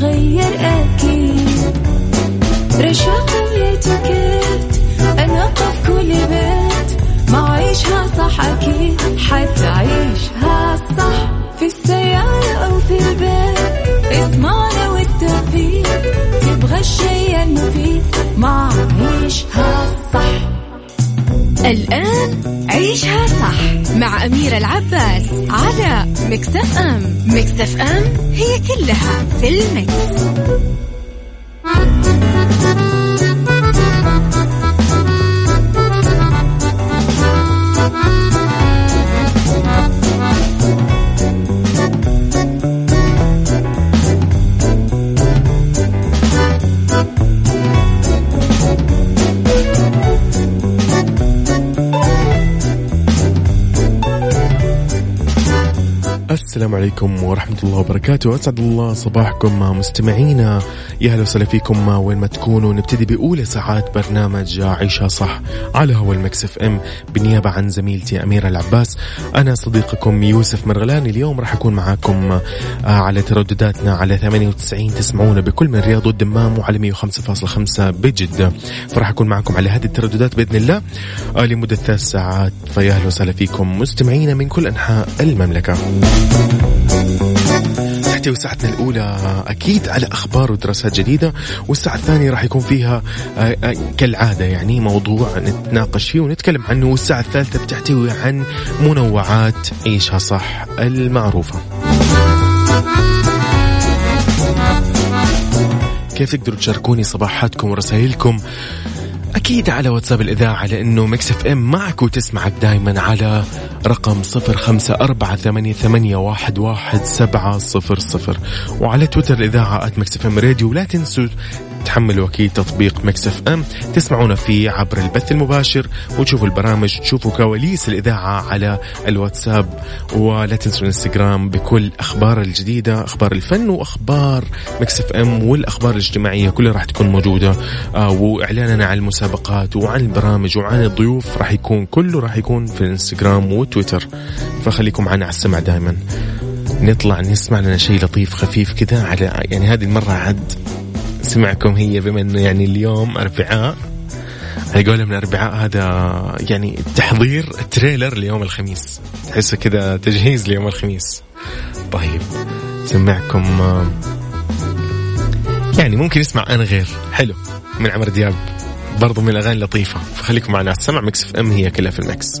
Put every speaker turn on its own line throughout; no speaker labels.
إيه
عليكم ورحمة الله وبركاته. أسعد الله صباحكم مستمعينا. يا هلا وسهلا فيكم وين ما تكونوا. نبتدي بأولى ساعات برنامج عيشها صح على هوا المكس إف إم. بالنيابة عن زميلتي أميرة العباس أنا صديقكم يوسف مرغلاني اليوم راح أكون معاكم على تردداتنا على 98 تسمعونا بكل من رياض والدمام وعلى 105.5 بجدة. فراح أكون معاكم على هذه الترددات بإذن الله لمدة ثلاث ساعات. فيا أهلا وسهلا فيكم مستمعينا من كل أنحاء المملكة. تحتوي ساعتنا الأولى. أكيد على أخبار ودراسات جديدة. والساعة الثانية راح يكون فيها آه، آه، كالعادة يعني موضوع نتناقش فيه ونتكلم عنه. والساعة الثالثة بتحتوي عن منوعات عيشها صح المعروفة. كيف تقدروا تشاركوني صباحاتكم ورسائلكم؟ أكيد على واتساب الإذاعة لأنه Mix FM معك وتسمعك دايما على رقم صفر خمسة أربعة ثمانية, ثمانية واحد, واحد سبعة صفر صفر. وعلى تويتر الإذاعة at Mix FM Radio. لا تنسوا تحملوا أكيد تطبيق Mix FM تسمعونا فيه عبر البث المباشر وتشوفوا البرامج تشوفوا كواليس الإذاعة على الواتساب ولا تنسوا الانستغرام بكل أخبار الجديدة أخبار الفن وأخبار Mix FM والأخبار الاجتماعية كلها راح تكون موجودة. آه وإعلاننا عن المسابقات وعن البرامج وعن الضيوف راح يكون كله راح يكون في الانستغرام وتويتر. فخليكم معنا على السمع دائما نطلع نسمع لنا شيء لطيف خفيف كذا على يعني هذه المرة عد سمعكم هي بما انه يعني اليوم أربعاء. على قولهم الاربعاء هذا يعني تحضير trailer ليوم الخميس. تحسه كذا تجهيز ليوم الخميس. طيب سمعكم آه، يعني ممكن نسمع أنا غير. حلو من عمرو دياب. برضو من الأغاني اللطيفة. فخليكم معنا السمع Mix FM هي كلها في ال Mix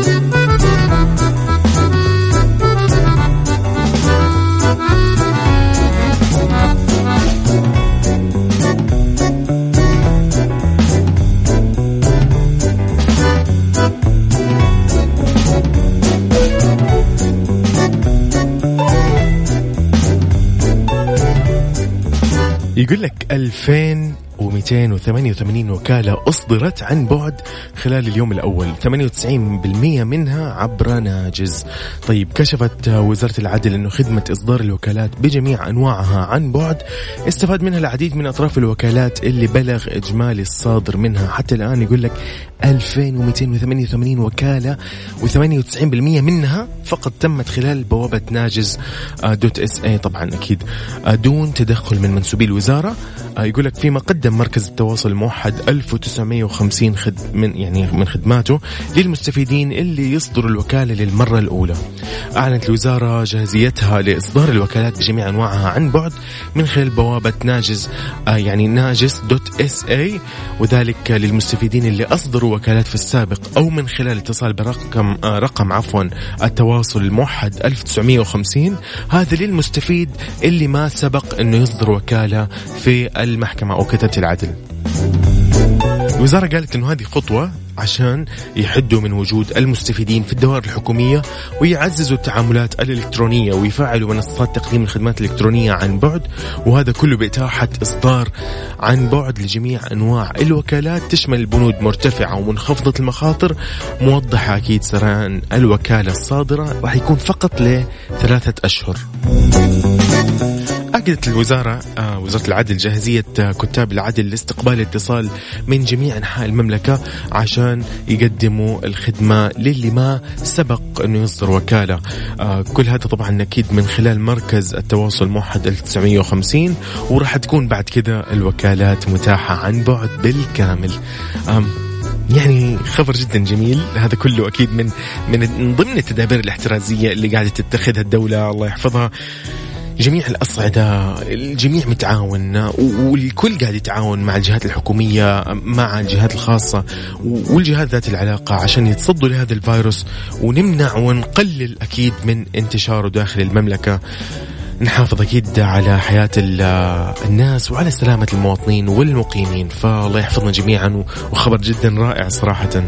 يقول لك 2288 وكالة أصدرت عن بعد خلال اليوم الأول. 98% منها عبر ناجز. طيب كشفت وزارة العدل أنه خدمة إصدار الوكالات بجميع أنواعها عن بعد استفاد منها العديد من أطراف الوكالات اللي بلغ إجمالي الصادر منها. حتى الآن يقول لك 2288 وكالة و98% منها فقط تمت خلال بوابة ناجز dot sa طبعا أكيد. آه، دون تدخل من منسوبي الوزارة يقول لك فيما قدم مركز التواصل الموحد 1950 خد من يعني من خدماته للمستفيدين اللي يصدروا الوكالة للمرة الأولى. أعلنت الوزارة جاهزيتها لإصدار الوكالات بجميع أنواعها عن بعد من خلال بوابة ناجز آه يعني ناجز dot sa وذلك للمستفيدين اللي أصدروا وكالات في السابق أو من خلال اتصال برقم آه رقم عفوا التواصل الموحد 1950 هذا للمستفيد اللي ما سبق أنه يصدر وكالة في المحكمة أو كتبة العدل. الوزارة قالت أنه هذه خطوة عشان يحدوا من وجود المستفيدين في الدوائر الحكومية ويعززوا التعاملات الإلكترونية ويفعلوا منصات تقديم الخدمات الإلكترونية عن بعد وهذا كله بإتاحة إصدار عن بعد لجميع أنواع الوكالات تشمل البنود مرتفعة ومنخفضة المخاطر موضحة أكيد سرعان الوكالة الصادرة راح يكون فقط لثلاثة أشهر. أكدت الوزارة آه وزارة العدل جاهزية آه كتاب العدل لاستقبال الاتصال من جميع أنحاء المملكة عشان يقدموا الخدمة للي ما سبق أنه يصدر وكالة. آه كل هذا طبعا أكيد من خلال مركز التواصل الموحد 1950 وراح تكون بعد كذا الوكالات متاحة عن بعد بالكامل. يعني خبر جدا جميل. هذا كله أكيد من من ضمن التدابير الاحترازية اللي قاعدة تتخذها الدولة. الله يحفظها. جميع الأصعدة الجميع متعاون والكل قاعد يتعاون مع الجهات الحكومية مع الجهات الخاصة والجهات ذات العلاقة عشان يتصدوا لهذا الفيروس ونمنع ونقلل أكيد من انتشاره داخل المملكة. نحافظ أكيد على حياة الناس وعلى سلامة المواطنين والمقيمين فالله يحفظنا جميعا وخبر جدا رائع صراحة.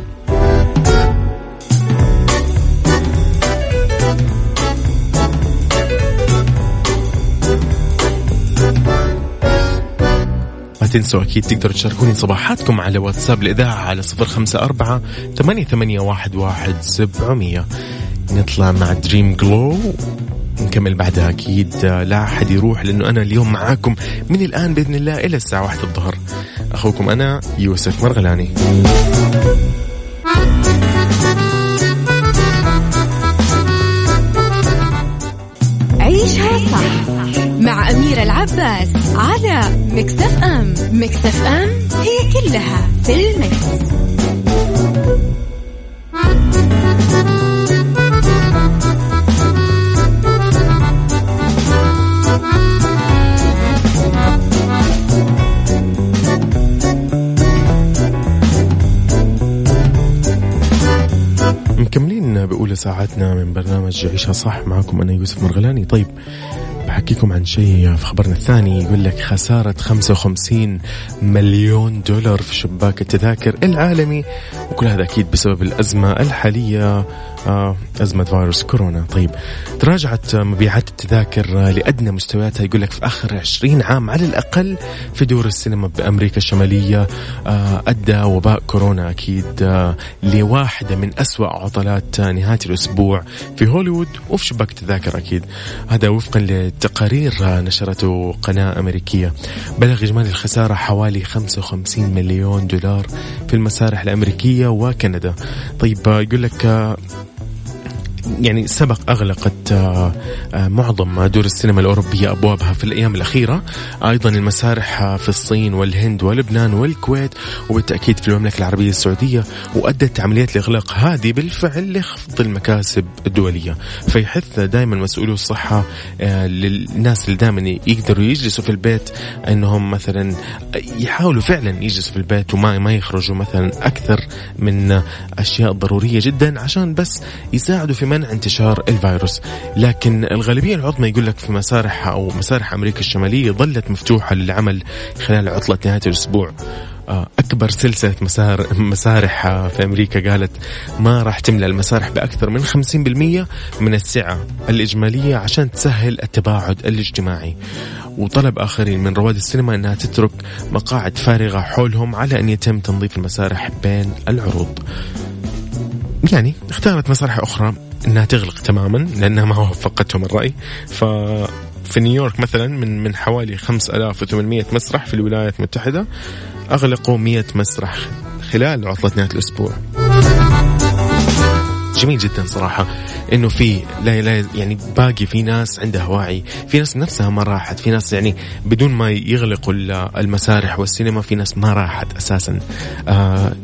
تنسوا أكيد تقدروا تشاركوني صباحاتكم على واتساب الإذاعة على صفر خمسة أربعة ثمانية, ثمانية واحد, واحد سبعمية. نطلع مع دريم جلو نكمل بعدها أكيد. لا أحد يروح لأنه أنا اليوم معاكم من الآن بإذن الله إلى الساعة واحدة الظهر. أخوكم أنا يوسف مرغلاني.
عيشها صح. مع أميرة العباس على مكتف أم. مكتف أم هي كلها في المكس.
مكملين بأولى ساعاتنا من برنامج عيشها صح. معكم أنا يوسف مرغلاني. طيب بحكيكم عن شيء في خبرنا الثاني. يقول لك خسارة 55 مليون دولار في شباك التذاكر العالمي وكل هذا أكيد بسبب الأزمة الحالية. أزمة فيروس كورونا. طيب تراجعت مبيعات التذاكر لأدنى مستوياتها يقول لك في آخر 20 عام على الأقل في دور السينما بأمريكا الشمالية آه، أدى وباء كورونا أكيد آه، لواحدة من أسوأ عطلات نهاية الأسبوع في هوليوود وفي شباك التذاكر أكيد. هذا وفقا لتقارير نشرته قناة أمريكية. بلغ إجمالي الخسارة حوالي 55 مليون دولار في المسارح الأمريكية وكندا. طيب يقول لك يعني سبق أغلقت آه، آه، معظم دور السينما الأوروبية أبوابها في الأيام الأخيرة. أيضا المسارح في الصين والهند ولبنان والكويت وبالتأكيد في المملكة العربية السعودية وأدت عمليات الإغلاق هذه بالفعل لخفض المكاسب الدولية. فيحث دائما مسؤولو الصحة آه، للناس اللي دائما يقدروا يجلسوا في البيت أنهم مثلا يحاولوا فعلا يجلسوا في البيت وما ما يخرجوا مثلا أكثر من أشياء ضرورية جدا عشان بس يساعدوا في منع انتشار الفيروس. لكن الغالبية العظمى يقول لك في مسارح أو مسارح أمريكا الشمالية ظلت مفتوحة للعمل خلال عطلة نهاية الأسبوع. آه، أكبر سلسلة مسار مسارح آه، في أمريكا قالت ما راح تملأ المسارح بأكثر من 50% من السعة الإجمالية عشان تسهل التباعد الاجتماعي. وطلب آخرين من رواد السينما أنها تترك مقاعد فارغة حولهم على أن يتم تنظيف المسارح بين العروض. يعني اختارت مسارح أخرى إنها تغلق تماما لأنها ما وفقتهم الرأي. ف في نيويورك مثلا من من حوالي 5800 مسرح في الولايات المتحدة أغلقوا 100 مسرح خلال عطلة نهاية الأسبوع. جميل جدا صراحة إنه في لا لا يعني باقي في ناس عندها وعي في ناس نفسها ما راحت في ناس يعني بدون ما يغلقوا المسارح والسينما في ناس ما راحت أساسا. آه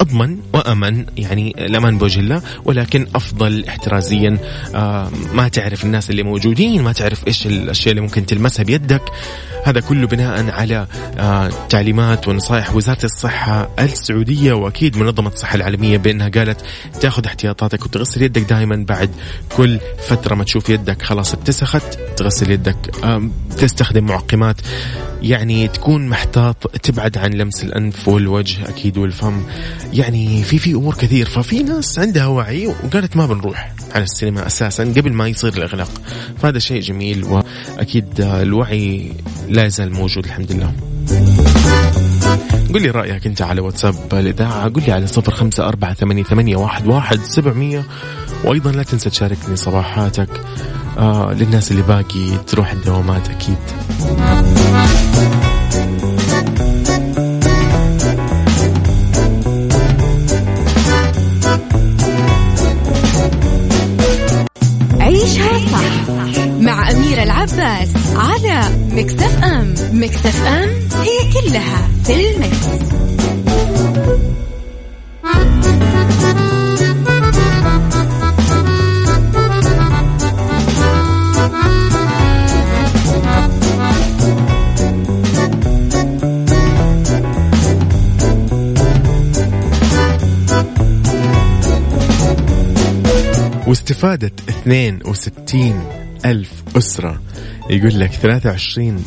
أضمن وأمن يعني الأمان بوجه الله ولكن أفضل احترازيا آه ما تعرف الناس اللي موجودين ما تعرف إيش الأشياء اللي ممكن تلمسها بيدك. هذا كله بناء على آه تعليمات ونصائح وزارة الصحة السعودية وأكيد منظمة الصحة العالمية بأنها قالت تأخذ احتياطاتك وتغسل يدك دائما بعد كل فترة ما تشوف يدك. خلاص اتسخت تغسل يدك. تستخدم معقمات. يعني تكون محتاط تبعد عن لمس الأنف والوجه أكيد والفم. يعني في في أمور كثير. ففي ناس عندها وعي وقالت ما بنروح على السينما أساسا قبل ما يصير الإغلاق. فهذا شيء جميل وأكيد الوعي لا يزال موجود الحمد لله. قل لي رأيك أنت على واتساب الإذاعة. قل لي على صفر خمسة أربعة ثمانية, ثمانية واحد, واحد سبعمية. وأيضا لا تنسى تشاركني صباحاتك آه للناس اللي باقي تروح الدوامات أكيد.
عيشها صح. العباس على مكتف أم مكتف أم هي كلها في المكس.
واستفادة 62 ألف أسرة. يقول لك 23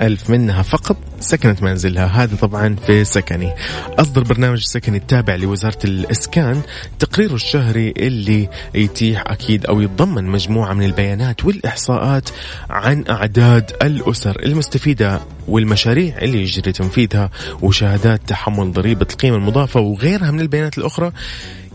ألف منها فقط. سكنت منزلها هذا طبعا في سكني. أصدر برنامج سكني التابع لوزارة الإسكان تقريره الشهري اللي يتيح أكيد أو يتضمن مجموعة من البيانات والإحصاءات عن أعداد الأسر المستفيدة والمشاريع اللي يجري تنفيذها وشهادات تحمل ضريبة القيمة المضافة وغيرها من البيانات الأخرى.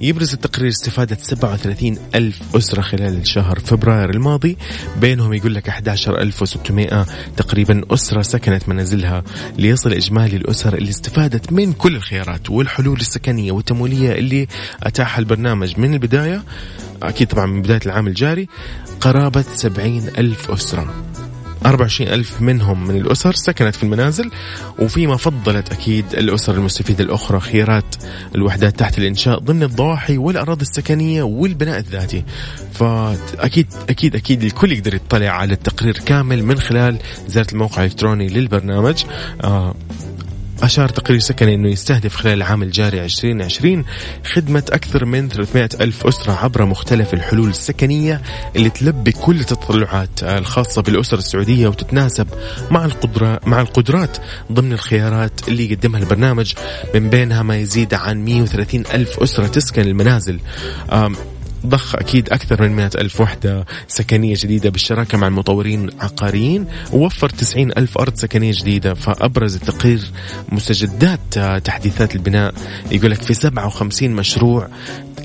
يبرز التقرير استفادة 37 ألف أسرة خلال شهر فبراير الماضي. بينهم يقول لك 11600 تقريبا أسرة سكنت منازلها. ليصل إجمالي الأسر اللي استفادت من كل الخيارات والحلول السكنية والتمويلية اللي أتاحها البرنامج من البداية. أكيد طبعا من بداية العام الجاري قرابة 70 ألف أسرة. 24 ألف منهم من الأسر سكنت في المنازل وفيما فضلت أكيد الأسر المستفيدة الأخرى خيارات الوحدات تحت الإنشاء ضمن الضواحي والأراضي السكنية والبناء الذاتي. فأكيد أكيد أكيد الكل يقدر يطلع على التقرير كامل من خلال زيارة الموقع الإلكتروني للبرنامج. آه أشار تقرير سكني أنه يستهدف خلال العام الجاري 2020 خدمة أكثر من 300 ألف أسرة عبر مختلف الحلول السكنية اللي تلبي كل التطلعات الخاصة بالأسر السعودية وتتناسب مع القدرة مع القدرات ضمن الخيارات اللي يقدمها البرنامج من بينها ما يزيد عن 130 ألف أسرة تسكن المنازل. ضخ أكيد أكثر من 100 ألف وحدة سكنية جديدة بالشراكة مع المطورين العقاريين. ووفر 90 ألف أرض سكنية جديدة. فأبرز التقرير مستجدات تحديثات البناء. يقول لك في 57 مشروع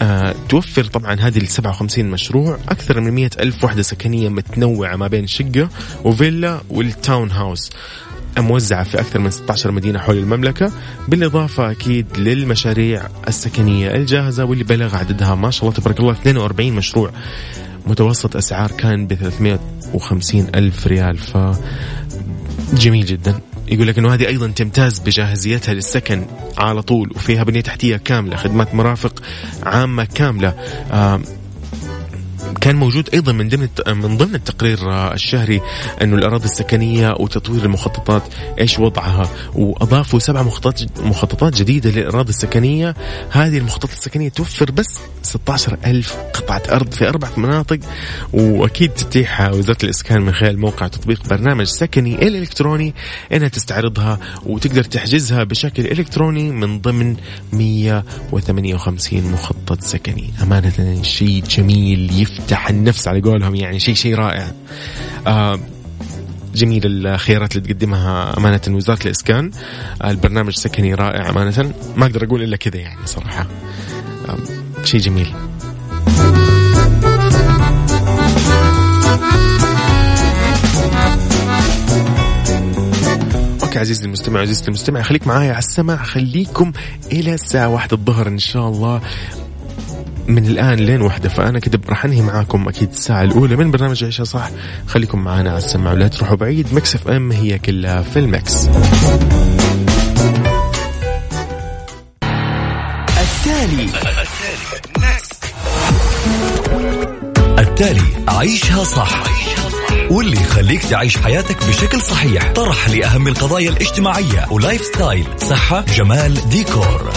آه توفر طبعا هذه ال 57 مشروع أكثر من 100 ألف وحدة سكنية متنوعة ما بين شقة وفيلا والتاون هاوس. موزعة في أكثر من 16 مدينة حول المملكة بالإضافة أكيد للمشاريع السكنية الجاهزة واللي بلغ عددها ما شاء الله تبارك الله 42 مشروع. متوسط أسعار كان ب 350 ألف ريال ف جميل جدا. يقول لك إنه هذه أيضا تمتاز بجاهزيتها للسكن على طول وفيها بنية تحتية كاملة خدمات مرافق عامة كاملة. كان موجود أيضا من ضمن من ضمن التقرير الشهري انه الأراضي السكنية وتطوير المخططات إيش وضعها؟ وأضافوا سبع مخططات مخططات جديدة للأراضي السكنية. هذه المخططات السكنية توفر بس 16 ألف قطعة أرض في أربعة مناطق. وأكيد تتيح وزارة الإسكان من خلال موقع تطبيق برنامج سكني الإلكتروني أنها تستعرضها وتقدر تحجزها بشكل إلكتروني من ضمن 158 مخطط سكني. أمانة شيء جميل يفتح النفس على قولهم يعني شيء شيء رائع. آه جميل الخيارات اللي تقدمها أمانة وزارة الإسكان. البرنامج سكني رائع أمانة. ما أقدر أقول إلا كذا يعني صراحة. شيء جميل. أوكي عزيزي المستمع عزيزتي المستمع خليك معايا على السمع خليكم إلى الساعة واحدة الظهر إن شاء الله. من الآن لين وحدة فأنا كده راح أنهي معاكم أكيد الساعة الأولى من برنامج عيشها صح. خليكم معنا على السمع ولا تروحوا بعيد Mix FM هي كلها في ال Mix
التالي. التالي عيشها صح. واللي يخليك تعيش حياتك بشكل صحيح. طرح لأهم القضايا الاجتماعية. و lifestyle صحة جمال ديكور.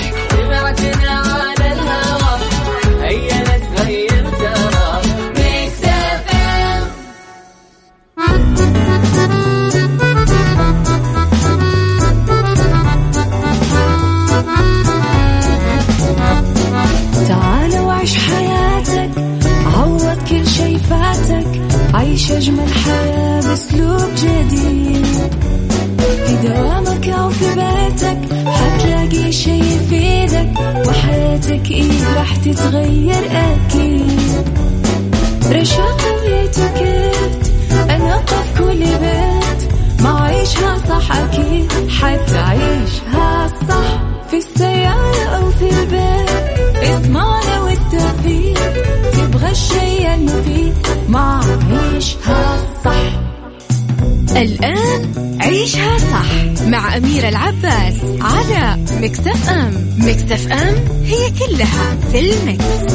العباس على مكتف أم مكتف أم هي كلها في المكس.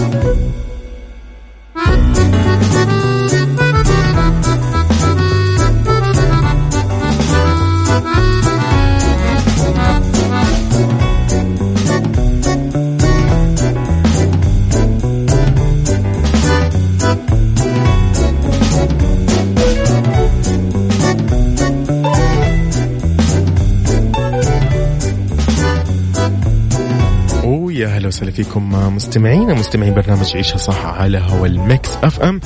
وسهلا فيكم مستمعينا مستمعين برنامج عيشها صح على هوا المكس أف أم.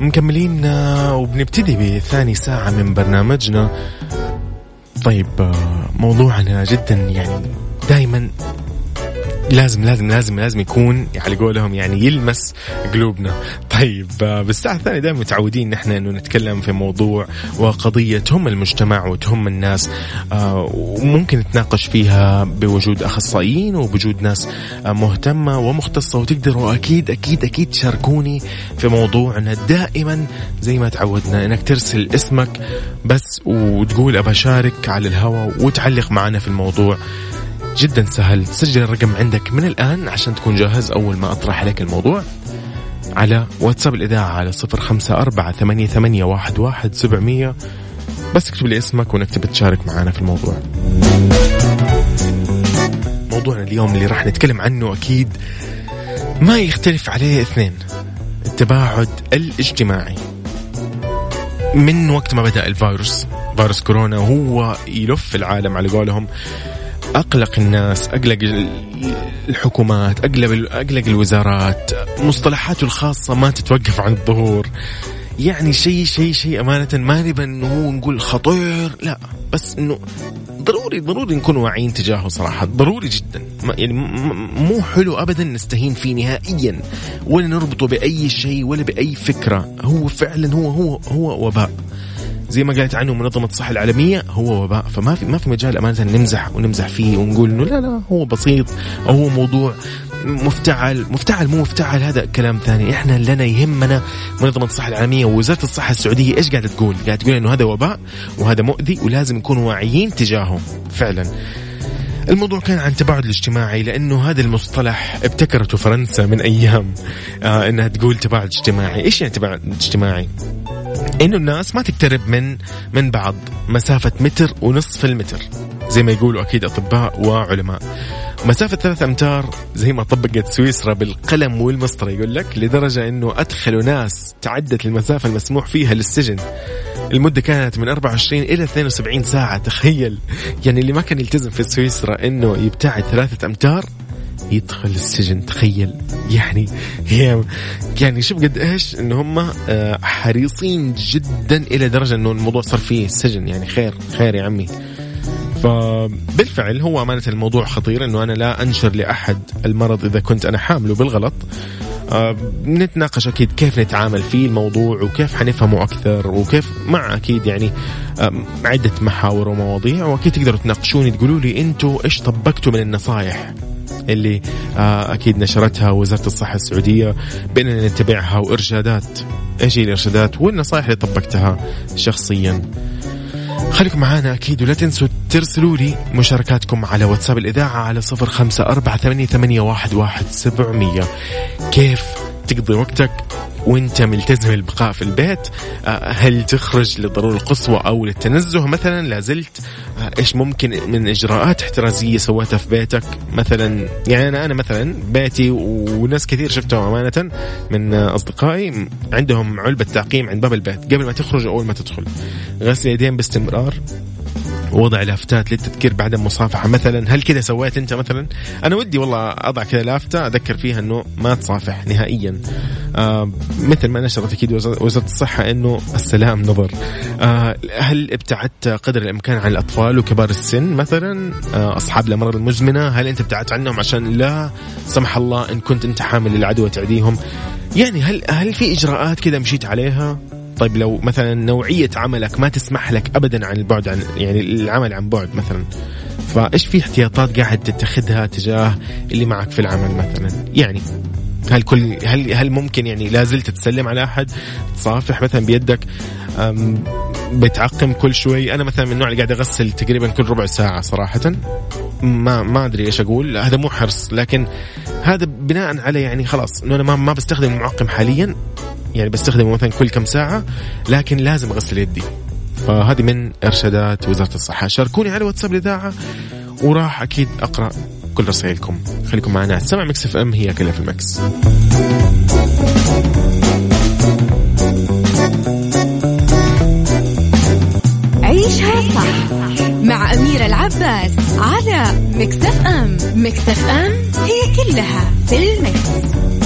مكملين آه، وبنبتدي بثاني ساعة من برنامجنا. طيب آه، موضوعنا جدا يعني دائما لازم لازم لازم لازم يكون على قولهم يعني يلمس قلوبنا. طيب آه، بالساعة الثانية دائما متعودين نحن إنه نتكلم في موضوع وقضية تهم المجتمع وتهم الناس آه، وممكن نتناقش فيها بوجود أخصائيين وبوجود ناس آه، مهتمة ومختصة وتقدروا أكيد أكيد أكيد تشاركوني في موضوعنا. دائما زي ما تعودنا إنك ترسل اسمك بس وتقول أبى أشارك على الهواء وتعلق معنا في الموضوع. جدا سهل. سجل الرقم عندك من الآن عشان تكون جاهز أول ما أطرح عليك الموضوع على واتساب الإذاعة على صفر خمسة أربعة ثمانية, ثمانية واحد, واحد سبعمية. بس اكتب لي اسمك وانك تبي تشارك معنا في الموضوع. موضوعنا اليوم اللي راح نتكلم عنه أكيد ما يختلف عليه اثنين. التباعد الاجتماعي. من وقت ما بدأ الفيروس فيروس كورونا وهو يلف العالم على قولهم. أقلق الناس أقلق الحكومات اقلق أقلق الوزارات. مصطلحاته الخاصة ما تتوقف عن الظهور. يعني شيء شيء شيء أمانة ما نبى إنه هو نقول خطير لا. بس إنه ضروري ضروري نكون واعيين تجاهه صراحة ضروري جدا. يعني مو حلو ابدا نستهين فيه نهائيا ولا نربطه بأي شيء ولا بأي فكرة. هو فعلا هو هو هو وباء. زي ما قالت عنه منظمة الصحة العالمية هو وباء. فما في ما في مجال أمانة نمزح ونمزح فيه ونقول إنه لا لا هو بسيط أو هو موضوع مفتعل. مفتعل مو مفتعل هذا كلام ثاني. إحنا لنا يهمنا منظمة الصحة العالمية ووزارة الصحة السعودية. إيش قاعدة تقول؟ قاعدة تقول إنه هذا وباء وهذا مؤذي ولازم نكون واعيين تجاهه فعلا. الموضوع كان عن التباعد الاجتماعي لأنه هذا المصطلح ابتكرته فرنسا من أيام آه إنها تقول تباعد اجتماعي، إيش يعني تباعد اجتماعي؟ إنه الناس ما تقترب من من بعض مسافة متر ونصف المتر. زي ما يقولوا أكيد أطباء وعلماء. مسافة ثلاث أمتار زي ما طبقت سويسرا بالقلم والمسطرة. يقول لك لدرجة إنه أدخلوا ناس تعدت المسافة المسموح فيها للسجن. المدة كانت من 24 إلى 72 ساعة. تخيل. يعني اللي ما كان يلتزم في سويسرا إنه يبتعد ثلاثة أمتار يدخل السجن تخيل. يعني يعني شوف قد إيش إن هم آه، حريصين جدا إلى درجة إنه الموضوع صار فيه سجن. يعني خير خير يا عمي. فبالفعل هو أمانة الموضوع خطير إنه أنا لا أنشر لأحد المرض إذا كنت أنا حامله بالغلط. نتناقش أكيد كيف نتعامل فيه الموضوع وكيف حنفهمه أكثر وكيف مع أكيد يعني آه عدة محاور ومواضيع وأكيد تقدروا تناقشوني تقولوا لي أنتوا إيش طبقتوا من النصائح اللي آه أكيد نشرتها وزارة الصحة السعودية بأننا نتبعها وإرشادات. إيش هي الإرشادات والنصائح اللي طبقتها شخصيا؟ خليكم معانا أكيد ولا تنسوا ترسلوا لي مشاركاتكم على واتساب الإذاعة على صفر خمسة أربعة ثمانية, واحد سبعمية. كيف؟ تقضي وقتك؟ وانت ملتزم البقاء في البيت آه، هل تخرج للضرورة القصوى أو للتنزه مثلا؟ لازلت آه، إيش ممكن من إجراءات احترازية سويتها في بيتك؟ مثلا يعني أنا أنا مثلا بيتي وناس كثير شفتهم أمانة من أصدقائي عندهم علبة تعقيم عند باب البيت قبل ما تخرج أول ما تدخل. غسل يدين باستمرار. وضع لافتات للتذكير بعد المصافحة مثلا هل كذا سويت أنت مثلا؟ أنا ودي والله أضع كذا لافتة أذكر فيها أنه ما تصافح نهائيا. آه مثل ما نشرت أكيد وزارة الصحة أنه السلام نظر. آه هل ابتعدت قدر الإمكان عن الأطفال وكبار السن مثلا؟ آه أصحاب الأمراض المزمنة هل أنت ابتعدت عنهم عشان لا سمح الله إن كنت أنت حامل للعدوى تعديهم يعني هل هل في إجراءات كذا مشيت عليها؟ طيب لو مثلا نوعية عملك ما تسمح لك أبدا عن البعد عن يعني العمل عن بعد مثلا فإيش في احتياطات قاعد تتخذها تجاه اللي معك في العمل مثلا؟ يعني هل كل هل هل ممكن يعني لا زلت تسلم على أحد تصافح مثلا بيدك بتعقم كل شوي؟ أنا مثلا من النوع اللي قاعد أغسل تقريبا كل ربع ساعة صراحة. ما ما أدري إيش أقول هذا مو حرص لكن هذا بناء على يعني خلاص إنه أنا ما ما بستخدم المعقم حاليا يعني بستخدمه مثلا كل كم ساعة لكن لازم أغسل يدي. فهذه من إرشادات وزارة الصحة. شاركوني على واتساب الإذاعة وراح أكيد أقرأ كل رسائلكم. خليكم معنا. سمع Mix FM هي كلها في ال Mix
عيشها صح مع أميرة العباس على Mix FM. Mix FM هي كلها في ال Mix.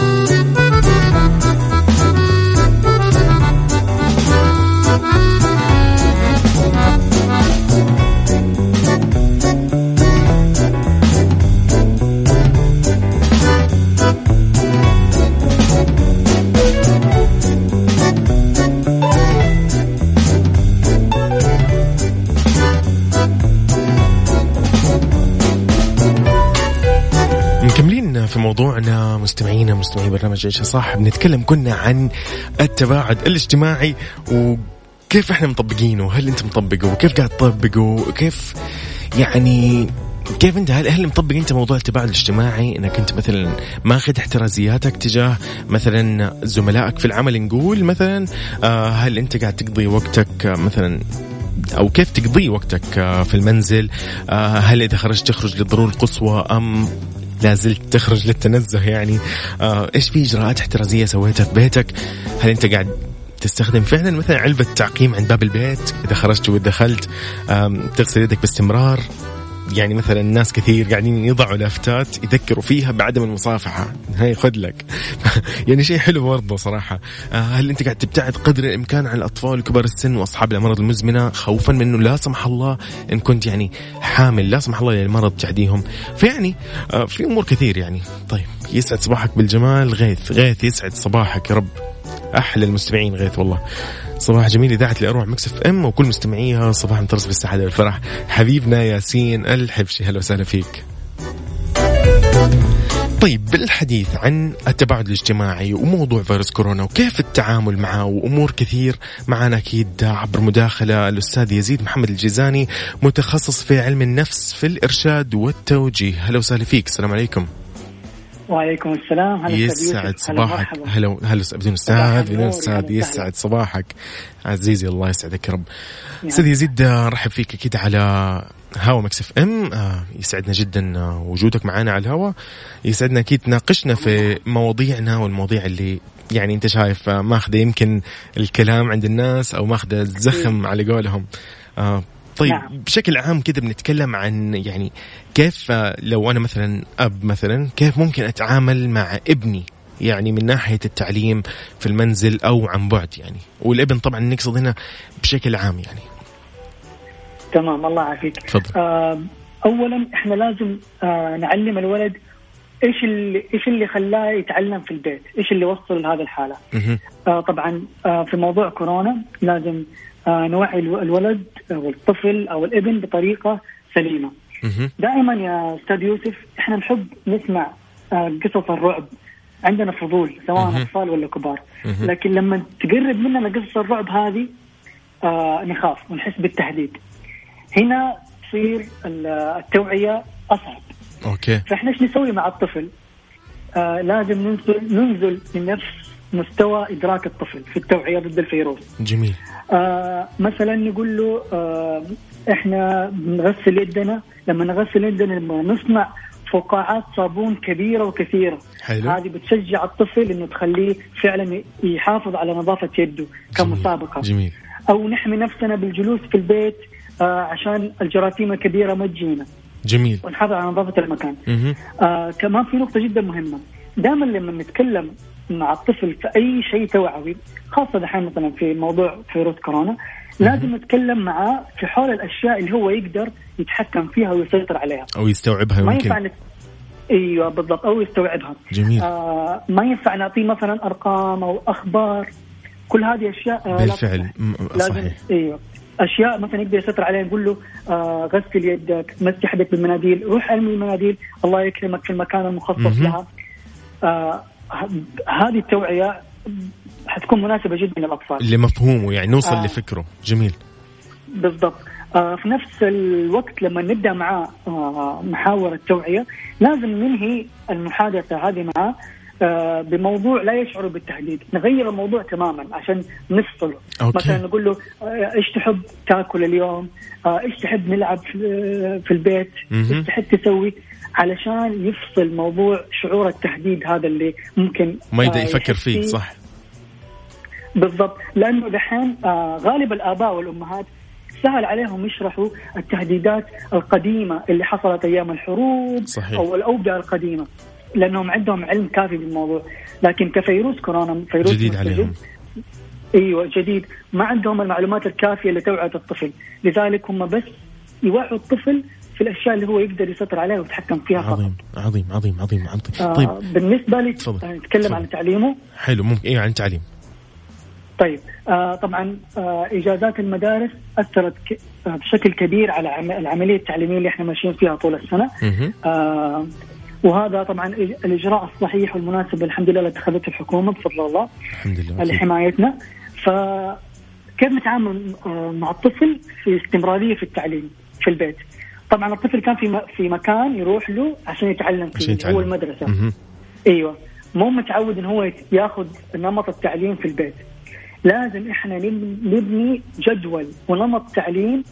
موضوعنا مستمعينا مستمعي برنامج عيشة صح بنتكلم كنا عن التباعد الاجتماعي وكيف إحنا مطبقينه هل أنت مطبقه؟ وكيف قاعد تطبقه؟ وكيف يعني كيف أنت هل هل مطبق أنت موضوع التباعد الاجتماعي؟ إنك أنت مثلا ماخذ احترازياتك تجاه مثلا زملائك في العمل نقول مثلا آه هل أنت قاعد تقضي وقتك مثلا أو كيف تقضي وقتك آه، في المنزل؟ آه، هل إذا خرجت تخرج للضرورة القصوى؟ أم لا زلت تخرج للتنزه يعني. آه إيش في إجراءات احترازية سويتها في بيتك؟ هل أنت قاعد تستخدم فعلا مثلا علبة تعقيم عند باب البيت؟ إذا خرجت ودخلت تغسل يدك باستمرار؟ يعني مثلا ناس كثير قاعدين يضعوا لافتات يذكروا فيها بعدم المصافحة. هاي خذ لك. يعني شيء حلو برضه صراحة. آه، هل أنت قاعد تبتعد قدر الإمكان عن الأطفال وكبار السن وأصحاب الأمراض المزمنة خوفا من أنه لا سمح الله إن كنت يعني حامل. لا سمح الله للمرض تعديهم فيعني آه، في أمور كثير يعني. طيب يسعد صباحك بالجمال. غيث غيث يسعد صباحك يا رب. أحلى المستمعين غيث والله. صباح جميل إذاعة الأروع مكسف إم وكل مستمعيها صباح مترس بالسعادة والفرح. حبيبنا ياسين الحبشي هلا وسهلا فيك. طيب بالحديث عن التباعد الاجتماعي وموضوع فيروس كورونا وكيف التعامل معه وأمور كثير معنا أكيد عبر مداخلة الأستاذ يزيد محمد الجيزاني متخصص في علم النفس في الإرشاد والتوجيه. هلا وسهلا فيك السلام عليكم.
وعليكم السلام.
هلا يسعد صباحك. هلا هلا بدون أستاذ بدون أستاذ يسعد صباحك. عزيزي الله يسعدك يا رب. أستاذ يزيد رحب فيك أكيد على هوا مكسف ام. آه، يسعدنا جدا آه، وجودك معنا على الهوا. يسعدنا أكيد تناقشنا في مواضيعنا والمواضيع اللي يعني أنت شايف آه، ماخذة يمكن الكلام عند الناس أو ماخذة الزخم على قولهم. طيب نعم. بشكل عام كذا بنتكلم عن يعني كيف لو أنا مثلا أب مثلا كيف ممكن أتعامل مع ابني؟ يعني من ناحية التعليم في المنزل أو عن بعد يعني. والابن طبعا نقصد هنا بشكل عام يعني.
تمام الله يعافيك آه اولا إحنا لازم آه نعلم الولد إيش اللي إيش اللي خلاه يتعلم في البيت؟ إيش اللي وصل لهذه
الحالة؟
آه طبعا آه في موضوع كورونا لازم آه نوعي الو- الولد أو الطفل أو الابن بطريقة
سليمة.
دائما يا أستاذ يوسف إحنا نحب نسمع آه قصص الرعب عندنا فضول سواء. أطفال ولا كبار. لكن لما تقرب مننا قصص الرعب هذه آه نخاف ونحس بالتهديد هنا تصير ال- التوعية أصعب.
أوكي.
فإحنا إيش نسوي مع الطفل؟ آه لازم ننزل ننزل لنفس مستوى إدراك الطفل في التوعية ضد الفيروس.
جميل.
آه مثلا نقول له آه إحنا بنغسل يدنا. لما نغسل يدنا لما نصنع فقاعات صابون كبيرة وكثيرة.
حلو.
هذه بتشجع الطفل إنه تخليه فعلا يحافظ على نظافة يده كمسابقة.
جميل.
أو نحمي نفسنا بالجلوس في البيت. عشان الجراثيم الكبيرة ما تجينا.
جميل.
ونحافظ على نظافة المكان. آه كمان في نقطة جدا مهمة. دائما لما نتكلم مع الطفل في أي شيء توعوي خاصة دحين مثلا في موضوع فيروس كورونا لازم نتكلم معاه في حول الأشياء اللي هو يقدر يتحكم فيها ويسيطر عليها.
أو يستوعبها
ما
يمكن.
ينفع نت... أيوه بالضبط أو يستوعبها.
جميل.
آه ما ينفع نعطيه مثلا أرقام أو أخبار. كل هذه أشياء آه
بالفعل.
لازم
صحيح.
أيوه. أشياء مثلا يقدر يسيطر عليها نقول له آه غسل يدك مسح يدك بالمناديل روح ارمي المناديل الله يكرمك في المكان المخصص. لها. آه هذه التوعية حتكون مناسبة جدا للأطفال.
لمفهومه يعني نوصل
آه.
لفكره. جميل.
بالضبط. آه في نفس الوقت لما نبدأ معاه آه محاور التوعية لازم ننهي المحادثة هذه معاه بموضوع لا يشعر بالتهديد. نغير الموضوع تماما عشان نفصله.
أوكي.
مثلا نقول له آه، إيش تحب تاكل اليوم؟ آه، إيش تحب نلعب في, البيت. إيش تحب تسوي؟ علشان يفصل موضوع شعور التهديد هذا اللي ممكن
ما يبدا
آه،
يفكر فيه صح.
بالضبط. لأنه دحين آه غالب الآباء والأمهات سهل عليهم يشرحوا التهديدات القديمة اللي حصلت أيام الحروب
صحيح.
أو الاوبئه القديمة. لأنهم عندهم علم كافي بالموضوع. لكن كفيروس كورونا فيروس
جديد
مستجد،
عليهم.
أيوه جديد. ما عندهم المعلومات الكافية لتوعيه الطفل. لذلك هم بس يوعوا الطفل في الأشياء اللي هو يقدر يسيطر عليها ويتحكم فيها فقط.
عظيم عظيم عظيم عظيم عظيم.
آه
طيب.
بالنسبة لي
تفضل.
آه، نتكلم. عن تعليمه.
حلو ممكن. إيه عن التعليم
طيب. آه طبعا آه إجازات المدارس أثرت ك- آه بشكل كبير على عم- العملية التعليمية اللي إحنا ماشيين فيها طول
السنة.
آه وهذا طبعا الإجراء الصحيح والمناسب الحمد لله اللي اتخذته الحكومة بفضل الله
الحمد لله.
لحمايتنا فكيف نتعامل آه مع الطفل في استمرارية في التعليم في البيت طبعا الطفل كان في في مكان يروح له عشان يتعلم فيه
عشان يتعلم.
هو المدرسة
مهم.
أيوه مو متعود إن هو ياخذ نمط التعليم في البيت لازم إحنا نب- نبني جدول ونمط تعليم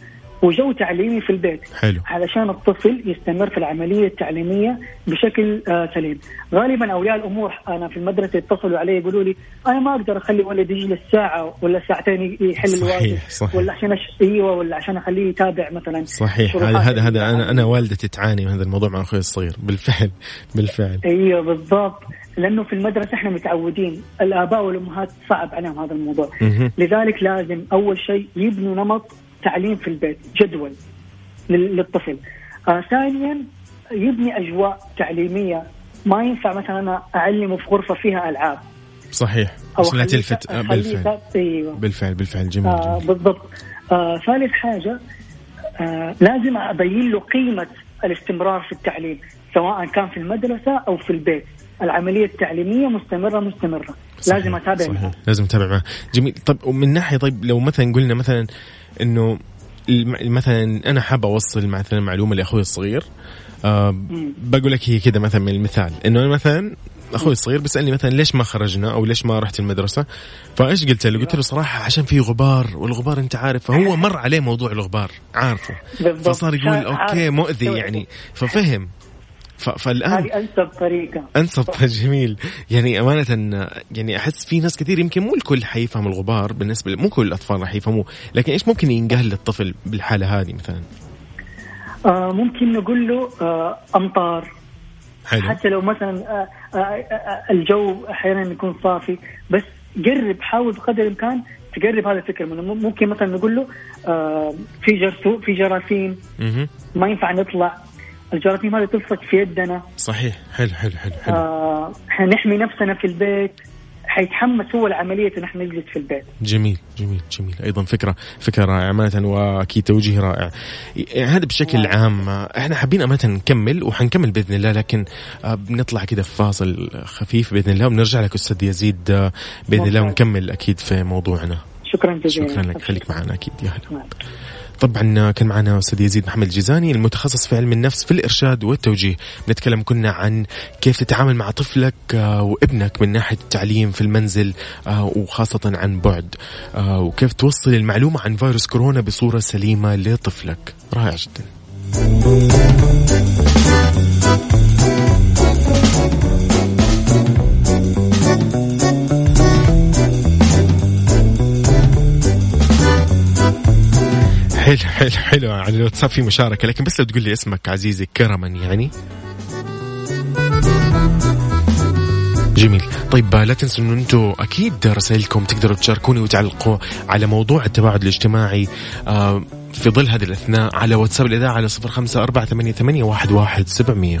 وجو تعليمي في البيت.
حلو.
علشان الطفل يستمر في العملية التعليمية بشكل آه سليم. غالبا أولياء الأمور أنا في المدرسة يتصلوا علي يقولوا لي أنا ما أقدر أخلي ولدي يجلس ساعة ولا ساعتين يحل الواجب. ولا عشان أش... أيوه ولا عشان أخليه يتابع مثلا
صحيح. هذا هذا هذا
أنا.
أنا والدتي تعاني من هذا الموضوع مع أخوي الصغير. بالفعل بالفعل.
أيوه بالضبط. لأنه في المدرسة إحنا متعودين الآباء والأمهات صعب عليهم هذا الموضوع. لذلك لازم أول شيء يبنوا نمط تعليم في البيت جدول لل- للطفل. آه ثانيا يبني أجواء تعليمية. ما ينفع مثلا أنا أعلمه في غرفة فيها ألعاب.
صحيح.
أو
بس لا تلفت. آه، بالفعل.
أيوه.
بالفعل بالفعل. جميل,
آه
جميل.
بالضبط. آه ثالث حاجة آه لازم أبين له قيمة الاستمرار في التعليم سواء كان في المدرسة أو في البيت. العملية التعليمية مستمرة مستمرة.
صحيح،
لازم أتابع
صحيح. لازم أتابع معه. جميل. طيب ومن ناحية طيب لو مثلا قلنا مثلا إنه مثلا أنا حاب أوصل مثلا معلومة لأخوي الصغير آه بقول لك هي كذا مثلا من المثال. إنه أنا مثلا أخوي الصغير بيسألني مثلا ليش ما خرجنا أو ليش ما رحت المدرسة؟ فإيش قلت له؟ قلت له صراحة عشان في غبار والغبار أنت عارف فهو مر عليه موضوع الغبار عارفه. فصار يقول أوكي مؤذي. يعني. ففهم. فالآن
هذه أنسب طريقة.
أنسب جميل. يعني أمانة يعني أحس في ناس كثير يمكن مو الكل حيفهم الغبار بالنسبة مو كل الأطفال راح يفهموه لكن إيش ممكن ينقال للطفل بالحالة هذه مثلا؟
آه ممكن نقول له آه أمطار.
حلو.
حتى لو مثلا آه آه آه الجو أحيانا يكون صافي بس قرب حاول بقدر الإمكان تقرب هذا الفكر منه. ممكن مثلا نقول له آه في جرثو في جراثيم. ما ينفع نطلع. الجراثيم هذه تلصق في يدنا.
صحيح. حلو حلو حلو حلو.
آه إحنا نحمي نفسنا في البيت. حيتحمس هو العملية ان إحنا نجلس في البيت.
جميل جميل جميل. أيضا فكرة فكرة رائعة. امانه وأكيد توجيه رائع. هذا بشكل عام إحنا حابين امانه نكمل وحنكمل بإذن الله لكن آه، بنطلع كده في فاصل خفيف بإذن الله وبنرجع لك أستاذ يزيد آه، بإذن الله
ممتاز.
ونكمل أكيد في موضوعنا.
شكرا جزيلا.
شكرا لك. خليك معنا أكيد. يا هلا.
نعم.
طبعا كان معنا أستاذ يزيد محمد الجيزاني المتخصص في علم النفس في الإرشاد والتوجيه. بنتكلم كنا عن كيف تتعامل مع طفلك آه، وابنك من ناحية التعليم في المنزل آه، وخاصة عن بعد آه، وكيف توصل المعلومة عن فيروس كورونا بصورة سليمة لطفلك. رائع جدا. حلو حلو حلو. على الواتساب في مشاركة لكن بس لو تقول لي اسمك عزيزي كرما يعني. جميل. طيب لا تنسوا إنه أنتم أكيد رسائلكم تقدروا تشاركوني وتعلقوا على موضوع التباعد الاجتماعي آه، في ظل هذه الأثناء على واتساب الإذاعة على صفر خمسة أربعة ثمانية ثمانية واحد واحد سبعمئه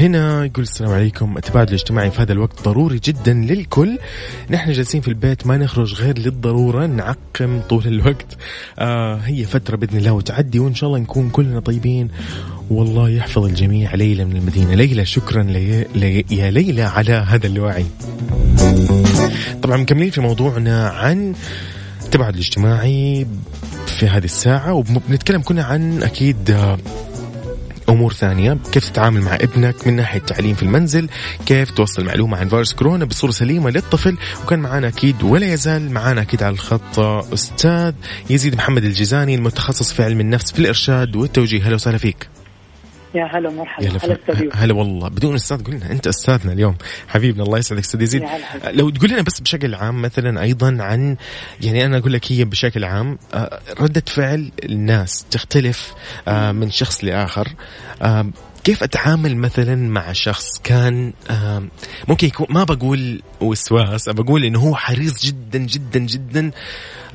هنا يقول السلام عليكم. التباعد الاجتماعي في هذا الوقت ضروري جدا للكل. نحن جالسين في البيت ما نخرج غير للضرورة. نعقم طول الوقت. آه هي فترة بإذن الله وتعدي وإن شاء الله نكون كلنا طيبين. والله يحفظ الجميع ليلى من المدينة. ليلى شكرا لي... لي... يا ليلى على هذا الوعي. طبعا مكملين في موضوعنا عن التباعد الاجتماعي في هذه الساعة وبنتكلم كنا عن أكيد أمور ثانية. كيف تتعامل مع ابنك من ناحية التعليم في المنزل؟ كيف توصل معلومة عن فيروس كورونا بصورة سليمة للطفل؟ وكان معنا أكيد ولا يزال معنا أكيد على الخط أستاذ يزيد محمد الجيزاني المتخصص في علم النفس في الإرشاد والتوجيه. هلا وسهلا فيك.
يا هلا مرحبا
يا
هلا
هلا والله. بدون أستاذ قلنا أنت أستاذنا اليوم. حبيبنا الله يسعدك أستاذ يزيد. لو تقول لنا بس بشكل عام مثلا أيضا عن يعني أنا أقول لك هي بشكل عام آه، ردة فعل الناس تختلف آه، من شخص لآخر. كيف أتعامل مثلا مع شخص كان ممكن يكون ما بقول وسواس بقول إنه هو حريص جدا جدا جدا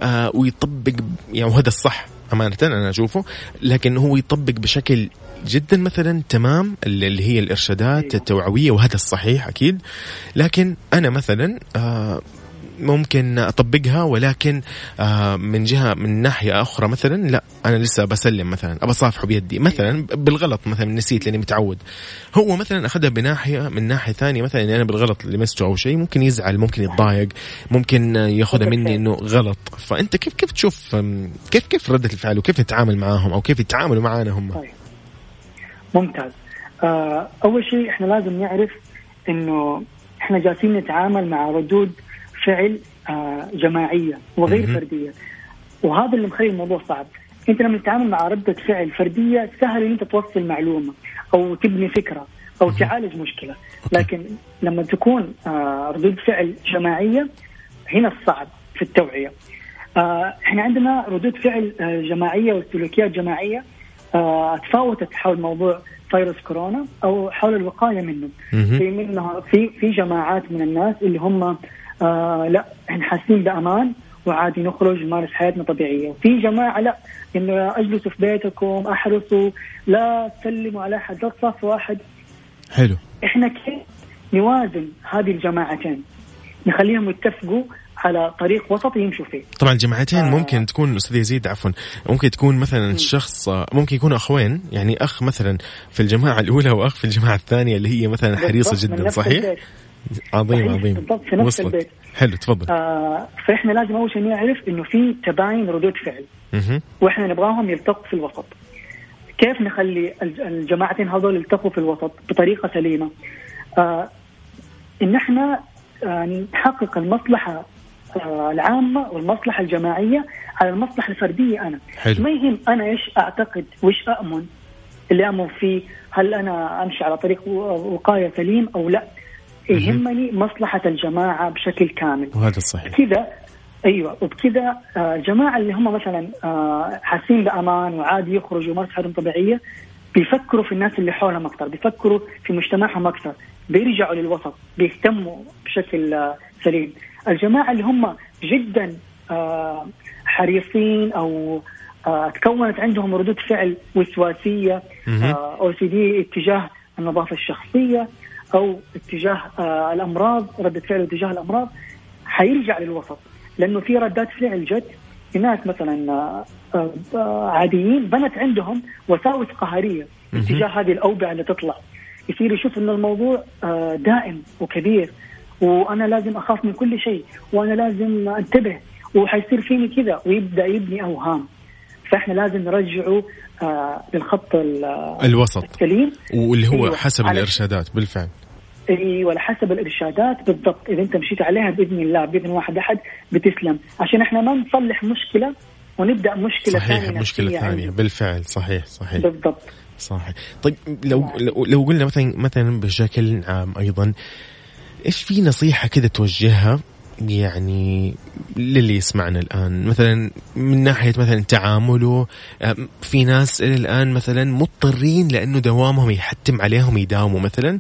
آه، ويطبق يعني وهذا الصح أمانة أنا أشوفه لكن هو يطبق بشكل جدا مثلا تمام اللي هي الإرشادات التوعوية وهذا الصحيح أكيد. لكن أنا مثلا آه، ممكن أطبقها ولكن آه، من جهة من ناحية أخرى مثلا لا أنا لسه بسلم مثلا ابى اصافحه بيدي. مثلا بالغلط مثلا نسيت لأني متعود. هو مثلا أخذها بناحية من ناحية ثانية مثلا إني أنا بالغلط لمسته أو شيء ممكن يزعل ممكن يتضايق ممكن ياخذها مني إنه غلط. فأنت كيف كيف تشوف كيف كيف ردة الفعل وكيف نتعامل معاهم أو كيف يتعاملوا معانا هم؟
طيب. ممتاز. آه أول شيء إحنا لازم نعرف إنه إحنا جالسين نتعامل مع ردود فعل آه جماعية وغير. فردية. وهذا اللي مخلي الموضوع صعب. أنت لما تتعامل مع ردة فعل فردية سهل إن أنت توصل معلومة أو تبني فكرة أو تعالج مشكلة. لكن لما تكون آه ردود فعل جماعية هنا الصعب في التوعية. آه إحنا عندنا ردود فعل آه جماعية وسلوكيات جماعية. آه تفاوتت حول موضوع فيروس كورونا أو حول الوقاية منه. في منها في في جماعات من الناس اللي هم آه لا إحنا حاسين بأمان وعادي نخرج نمارس حياتنا طبيعية، وفي جماعة لا إنه أجلسوا في بيتكم أحرصوا لا تسلموا على أحد لا تصافوا أحد،
حلو
إحنا كيف نوازن هذه الجماعتين؟ نخليهم يتفقوا على طريق وسط يمشوا فيه
طبعا الجماعتين
آه.
ممكن تكون أستاذ يزيد عفوا ممكن تكون مثلا شخص ممكن يكونوا أخوين يعني أخ مثلا في الجماعة الأولى وأخ في الجماعة الثانية اللي هي مثلا
حريصة
جدا صحيح؟
البيت.
عظيم عظيم
بالضبط، في نفس
وصلت.
البيت.
حلو تفضل
آه فإحنا لازم أول شيء نعرف إنه في تباين ردود فعل
مهم.
وإحنا نبغاهم يلتقوا في الوسط كيف نخلي الج- الجماعتين هذول يلتقوا في الوسط بطريقة سليمة آه إن إحنا آه نحقق المصلحة آه العامة والمصلحة الجماعية على المصلحة الفردية أنا.
حلو.
ما يهم أنا إيش أعتقد وإيش اؤمن اللي اؤمن فيه هل أنا أمشي على طريق وقاية سليم أو لا. يهمني مصلحة الجماعة بشكل كامل.
وهذا الصحيح
كذا أيوه وبكذا آه، الجماعة اللي هم مثلا آه، حاسين بأمان وعادي يخرجوا يمارسوا حياتهم طبيعية بيفكروا في الناس اللي حولهم أكثر بيفكروا في مجتمعهم أكثر بيرجعوا للوسط بيهتموا بشكل آه، سليم. الجماعة اللي هم جدا آه، حريصين أو آه، تكونت عندهم ردود فعل وسواسية
مهم.
أو سي دي اتجاه النظافة الشخصية أو اتجاه آه، الأمراض ردة فعل اتجاه الأمراض حيرجع للوسط لأنه في ردات فعل جت في ناس مثلا آه، آه، آه، عاديين بنت عندهم وساوس
قهرية.
اتجاه هذه الأوبئة اللي تطلع يصير يشوف إنه الموضوع آه، دائم وكبير وأنا لازم أخاف من كل شيء وأنا لازم أنتبه وحيصير فيني كذا ويبدأ يبني أوهام. فإحنا لازم نرجعه آه، للخط ال-
الوسط.
السليم.
واللي هو
أيوة.
حسب الإرشادات بالفعل.
أيوه على حسب الإرشادات. بالضبط. إذا أنت مشيت عليها بإذن الله بإذن واحد أحد بتسلم. عشان إحنا ما نصلح مشكلة ونبدأ مشكلة
صحيح
ثانية
المشكلة
نفسية
الثانية
عندي.
بالفعل صحيح صحيح.
بالضبط.
صحيح. طيب لو لو, لو قلنا مثلا مثلا بشكل عام أيضا إيش في نصيحة كذا توجهها؟ يعني للي يسمعنا الآن. مثلا من ناحية مثلا تعامله في ناس إلى الآن مثلا مضطرين لأنه دوامهم يحتم عليهم يداوموا مثلا.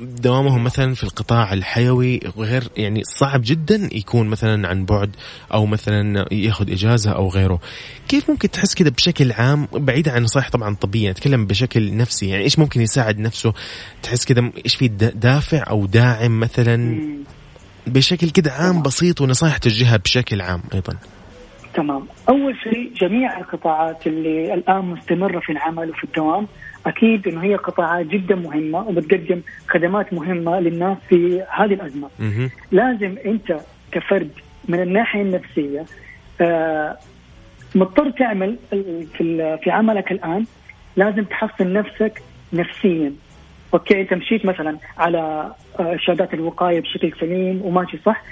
دوامهم مثلا في القطاع الحيوي غير يعني صعب جدا يكون مثلا عن بعد أو مثلا يأخذ إجازة أو غيره. كيف ممكن تحس كذا بشكل عام؟ بعيد عن نصائح طبعا طبيه نتكلم بشكل نفسي. يعني إيش ممكن يساعد نفسه؟ تحس كذا إيش في دا- دافع أو داعم مثلا. بشكل كده عام بسيط ونصائح توجهها بشكل عام أيضا.
تمام. أول شيء جميع القطاعات اللي الآن مستمرة في العمل وفي الدوام أكيد إنه هي قطاعات جدا مهمة وبتقدم خدمات مهمة للناس في هذه الأزمة.
مهم.
لازم أنت كفرد من الناحية النفسية آه، مضطر تعمل في في عملك الآن لازم تحصن نفسك نفسيا. أوكي أنت مشيت مثلا على آه، ارشادات الوقايه بشكل سليم وماشي صح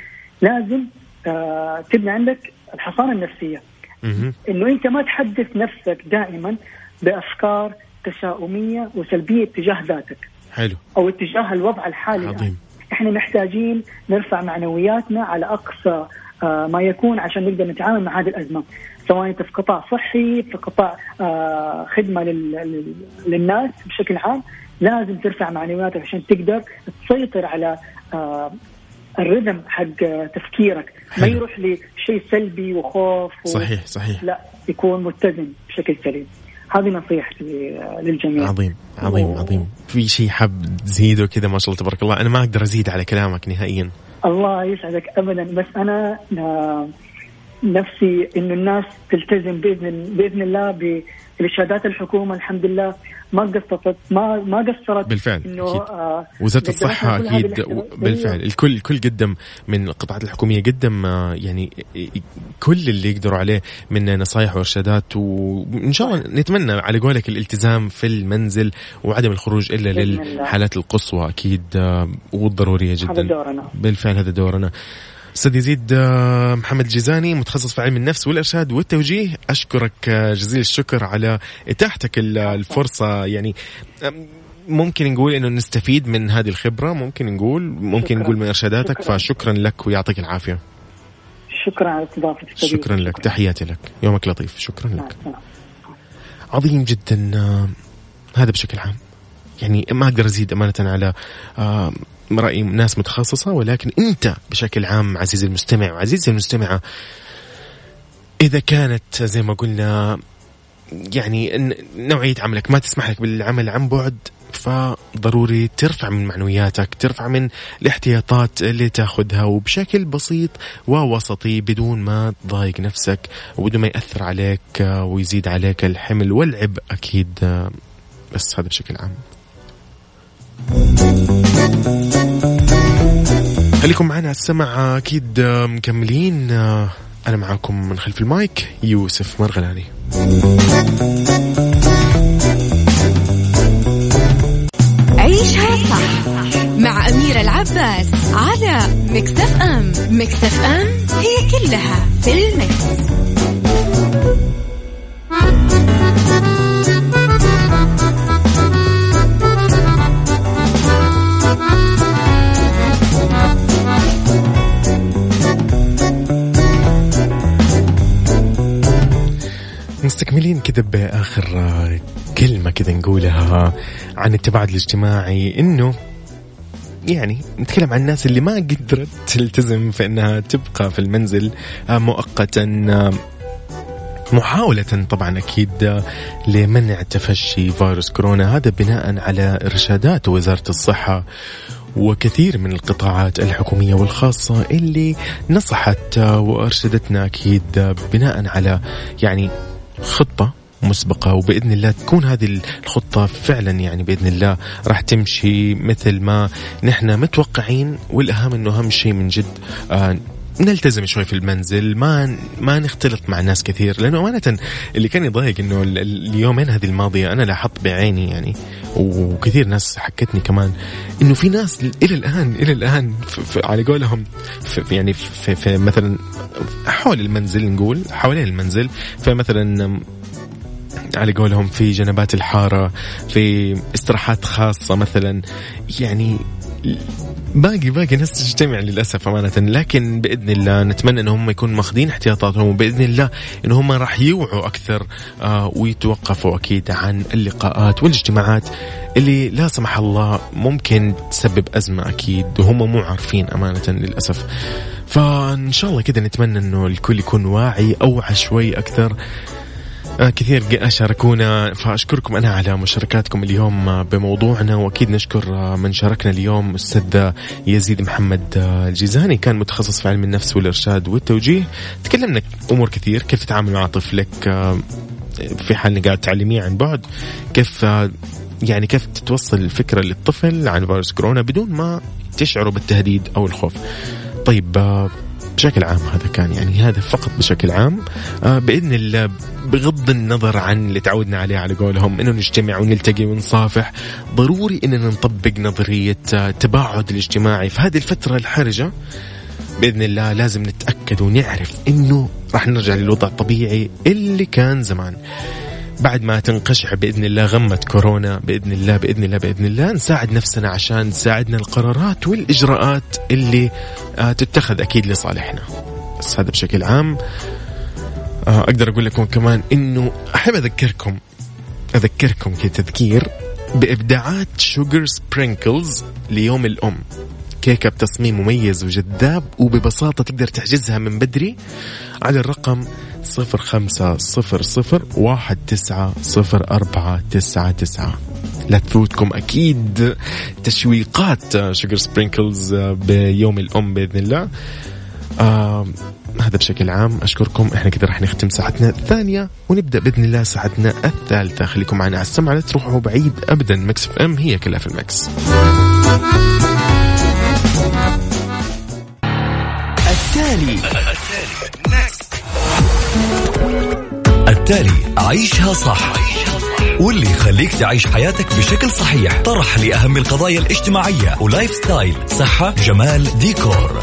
لازم آه، تبني عندك الحصانة
النفسية.
إنه أنت ما تحدث نفسك دائما بأفكار تشاؤميه وسلبية تجاه ذاتك.
حلو.
أو اتجاه الوضع الحالي. الآن.
عظيم.
إحنا محتاجين نرفع معنوياتنا على أقصى آه، ما يكون عشان نقدر نتعامل مع هذه الأزمة. سواء أنت في قطاع صحي في قطاع آه، خدمة لل- لل- للناس بشكل عام. لازم ترفع معنوياتك عشان تقدر تسيطر على آه، الرذم حق تفكيرك. ما. يروح لشيء سلبي وخوف و...
صحيح صحيح.
لا يكون متزن بشكل سليم. هذه نصيحتي آه، للجميع.
عظيم عظيم
و-
عظيم. في شيء حاب تزيده كذا ما شاء الله تبارك الله؟ أنا ما أقدر أزيد على كلامك نهائيا.
الله يسعدك ابدا. بس أنا آه، نفسي انه الناس تلتزم بإذن بإذن الله بارشادات الحكومة الحمد لله ما قصرت ما ما قصرت
بالفعل، إنه.
آه هذه
أكيد
الاحتمالات.
بالفعل
أيوة.
الكل الكل قدم من القطاعات الحكومية قدم آه، يعني كل اللي يقدروا عليه من نصائح وإرشادات وإن شاء الله نتمنى على قولك الالتزام في المنزل وعدم الخروج
الله.
للحالات القصوى أكيد آه، والضرورية
هذا
جدا
دورنا
بالفعل هذا دورنا أستاذ يزيد آه، محمد جيزاني متخصص في علم النفس والإرشاد والتوجيه. أشكرك آه، جزيل الشكر على إتاحتك ال- الفرصة. يعني ممكن نقول إنه نستفيد من هذه الخبرة ممكن نقول ممكن
شكراً.
نقول من إرشاداتك
شكراً.
فشكرا لك ويعطيك العافية.
شكرا على استضافتك
شكرا لك. تحياتي لك. يومك لطيف. شكرا لك. عظيم جدا هذا بشكل عام. يعني ما أقدر أزيد أمانة على آه، رأي ناس متخصصة ولكن أنت بشكل عام عزيزي المستمع وعزيزي المستمعة إذا كانت زي ما قلنا يعني ن- نوعية عملك ما تسمح لك بالعمل عن بعد فضروري ترفع من معنوياتك ترفع من الاحتياطات اللي تاخذها وبشكل بسيط ووسطي بدون ما تضايق نفسك وبدون ما يأثر عليك ويزيد عليك الحمل والعبء أكيد بس هذا بشكل عام. خليكم معنا على السمع أكيد مكملين أنا معاكم من خلف المايك يوسف مرغلاني
عيشها صح مع أميرة العباس على مكتف أم مكتف أم هي كلها في المكس.
مستكملين كذا بآخر كلمة كذا نقولها عن التباعد الاجتماعي إنه يعني نتكلم عن الناس اللي ما قدرت تلتزم في إنها تبقى في المنزل مؤقتا محاولة طبعا أكيد لمنع تفشي فيروس كورونا. هذا بناء على إرشادات وزارة الصحة وكثير من القطاعات الحكومية والخاصة اللي نصحت وأرشدتنا أكيد بناء على يعني خطة مسبقة وبإذن الله تكون هذه الخطة فعلا يعني بإذن الله راح تمشي مثل ما نحن متوقعين والأهم أنه أهم شيء من جد آه نلتزم شوي في المنزل ما ما نختلط مع ناس كثير لأنه أمانة اللي كان يضايق إنه اليومين هذه الماضية أنا لاحظت بعيني يعني وكثير ناس حكتني كمان إنه في ناس إلى الآن إلى الآن على قولهم في يعني في, في مثلا حول المنزل نقول حوالين المنزل فمثلا على قولهم في جنبات الحارة في استراحات خاصة مثلا يعني باقي باقي ناس تجتمع للأسف أمانة. لكن بإذن الله نتمنى إن هم يكونوا ماخذين احتياطاتهم وبإذن الله إن هم راح يوعوا أكثر آه ويتوقفوا أكيد عن اللقاءات والاجتماعات اللي لا سمح الله ممكن تسبب أزمة أكيد. وهم مو عارفين أمانة للأسف. فإن شاء الله كذا نتمنى إنه الكل يكون واعي أوعى شوي أكثر. كثير شاركونا. فأشكركم أنا على مشاركاتكم اليوم بموضوعنا. وأكيد نشكر آه، من شاركنا اليوم أستاذ يزيد محمد آه، الجيزاني. كان متخصص في علم النفس والإرشاد والتوجيه. تكلمنا أمور كثير. كيف تتعامل مع طفلك؟ آه، في حال إنك قاعد تعلميه عن بعد. كيف يعني كيف توصل الفكرة للطفل عن فيروس كورونا بدون ما تشعروا بالتهديد أو الخوف؟ طيب بشكل عام هذا كان يعني هذا فقط بشكل عام. آه بإذن الله بغض النظر عن اللي تعودنا عليه على قولهم إنه نجتمع ونلتقي ونصافح ضروري إننا نطبق نظرية آه، تباعد الاجتماعي في هذه الفترة الحرجة. بإذن الله لازم نتأكد ونعرف إنه راح نرجع للوضع الطبيعي اللي كان زمان. بعد ما تنقشع بإذن الله غمه كورونا بإذن الله بإذن الله بإذن الله نساعد نفسنا عشان تساعدنا القرارات والإجراءات اللي آه، تتخذ أكيد لصالحنا. بس هذا بشكل عام آه، أقدر أقول لكم كمان إنه أحب أذكركم أذكركم كتذكير بإبداعات Sugar Sprinkles ليوم الأم. كيكة بتصميم مميز وجذاب وببساطة تقدر تحجزها من بدري على الرقم صفر خمسة صفر صفر واحد تسعة صفر أربعة تسعة تسعة. لا تفوتكم أكيد تشويقات Sugar Sprinkles بيوم الأم بإذن الله. هذا بشكل عام أشكركم. إحنا كذا راح نختم ساعتنا الثانية ونبدأ بإذن الله ساعتنا الثالثة. خليكم معنا على السمع لا تروحوا بعيد أبدا. Mix FM هي كلها في ال Mix
التالي. التالي عيشها صح. واللي يخليك تعيش حياتك بشكل صحيح. طرح لأهم القضايا الاجتماعية ولايف ستايل صحة جمال ديكور.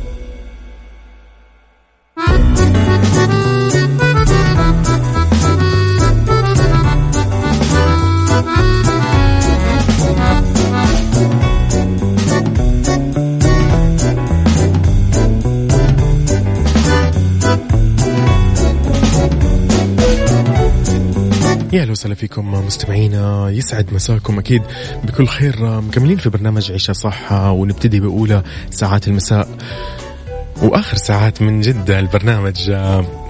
أهلا وسهلا فيكم مستمعينا. يسعد مساكم أكيد بكل خير. مكملين في برنامج عيشة صح ونبتدي بأولى ساعات المساء. وآخر ساعات من جد البرنامج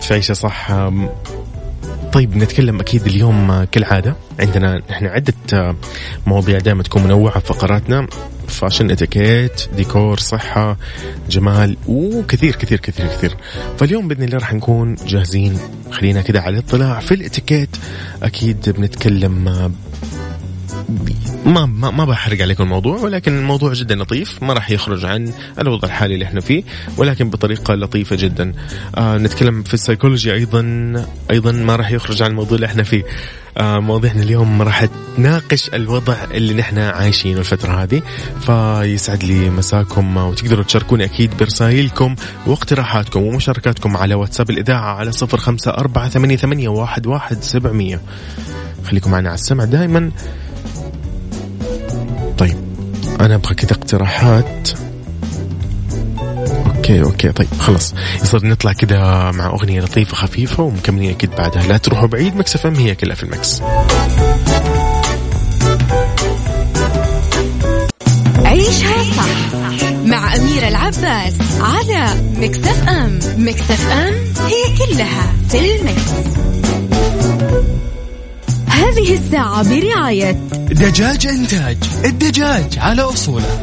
في عيشة صح طيب نتكلم أكيد اليوم كالعادة. عندنا إحنا عدة مواضيع دائما تكون منوعة في فقراتنا. فاشن اتيكيت ديكور صحة جمال وكثير كثير كثير كثير. فاليوم بإذن الله راح نكون جاهزين. خلينا كده على الاطلاع في الاتيكيت. أكيد بنتكلم ما ما ما بحرق عليكم الموضوع ولكن الموضوع جدا لطيف ما راح يخرج عن الوضع الحالي اللي إحنا فيه ولكن بطريقة لطيفة جدا. آه نتكلم في السيكولوجي أيضا أيضا ما راح يخرج عن الموضوع اللي إحنا فيه. مواضيعنا اليوم راح تناقش الوضع اللي نحن عايشينه الفترة هذه. فيسعد لي مساكم وتقدروا تشاركوني أكيد برسائلكم واقتراحاتكم ومشاركاتكم على واتساب الإذاعة على صفر خمسة أربعة ثمانية, ثمانية واحد, واحد سبعمية. خليكم معنا على السمع دائما طيب أنا أبغى كذا اقتراحات okay okay. طيب خلاص. يصير نطلع كده مع أغنية لطيفة خفيفة ومكملين أكيد بعدها. لا تروحوا بعيد Mix FM هي كلها في ال Mix.
عيشها صح مع أميرة العباس على مكتف أم. مكتف أم هي كلها في المكس. هذه الساعة برعاية
دجاج إنتاج الدجاج على أصوله.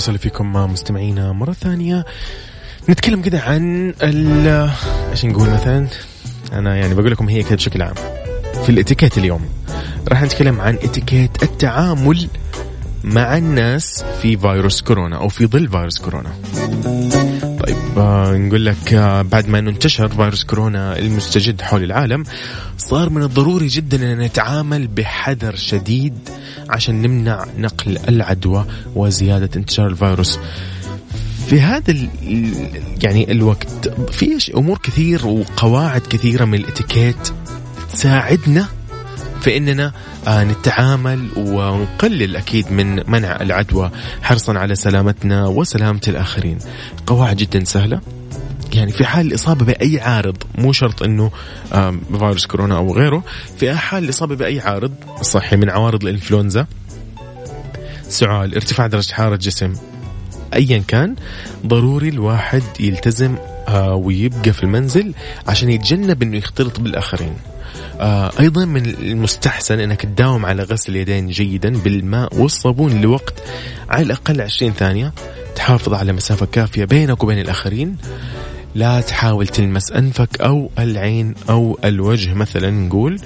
وسهلا فيكم مستمعينا مرة ثانية. نتكلم كده عن ال إيش نقول مثلا؟ أنا يعني بقول لكم هي كده بشكل عام. في الإتيكيت اليوم راح نتكلم عن إتيكيت التعامل مع الناس في فيروس كورونا أو في ظل فيروس كورونا. طيب آه نقول لك آه بعد ما انه انتشر فيروس كورونا المستجد حول العالم صار من الضروري جدا أن نتعامل بحذر شديد عشان نمنع نقل العدوى وزيادة انتشار الفيروس. في هذا يعني الوقت في أمور كثير وقواعد كثيرة من الإتيكيت تساعدنا في إننا آه نتعامل ونقلل أكيد من منع العدوى. حرصا على سلامتنا وسلامة الآخرين. قواعد جدا سهلة. يعني في حال الإصابة بأي عارض مو شرط أنه فيروس كورونا أو غيره في حال الإصابة بأي عارض صحي من عوارض الإنفلونزا سعال ارتفاع درجة حرارة جسم أيا كان ضروري الواحد يلتزم آه ويبقى في المنزل عشان يتجنب أنه يختلط بالآخرين. آه أيضا من المستحسن إنك تداوم على غسل اليدين جيدا بالماء والصابون لوقت على الأقل 20 ثانية تحافظ على مسافة كافية بينك وبين الآخرين. لا تحاول تلمس أنفك أو العين أو الوجه مثلا نقول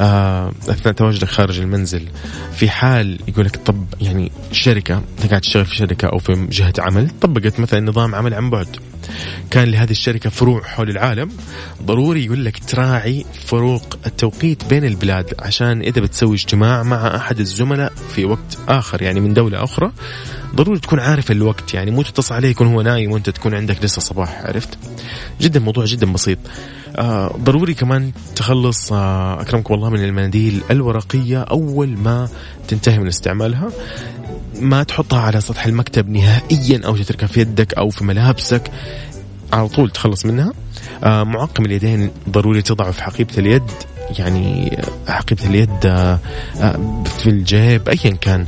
آه أثناء تواجدك خارج المنزل. في حال يقول لك طب يعني شركة أنت قاعد تشتغل في شركة أو في جهة عمل طبقت مثلا نظام عمل عن بعد. كان لهذه الشركة فروع حول العالم ضروري يقول لك تراعي فروق التوقيت بين البلاد عشان إذا بتسوي اجتماع مع أحد الزملاء في وقت آخر يعني من دولة أخرى ضروري تكون عارف الوقت يعني مو تتصل عليه يكون هو نايم وانت تكون عندك لسه صباح عرفت؟ جدا موضوع جدا بسيط. آه ضروري كمان تخلص آه اكرمك والله من المناديل الورقية أول ما تنتهي من استعمالها. ما تحطها على سطح المكتب نهائيا أو تتركها في يدك أو في ملابسك على طول تخلص منها. آه معقم اليدين ضروري تضعه في حقيبة اليد. يعني عقبة اليد آه، في الجيب أيا كان.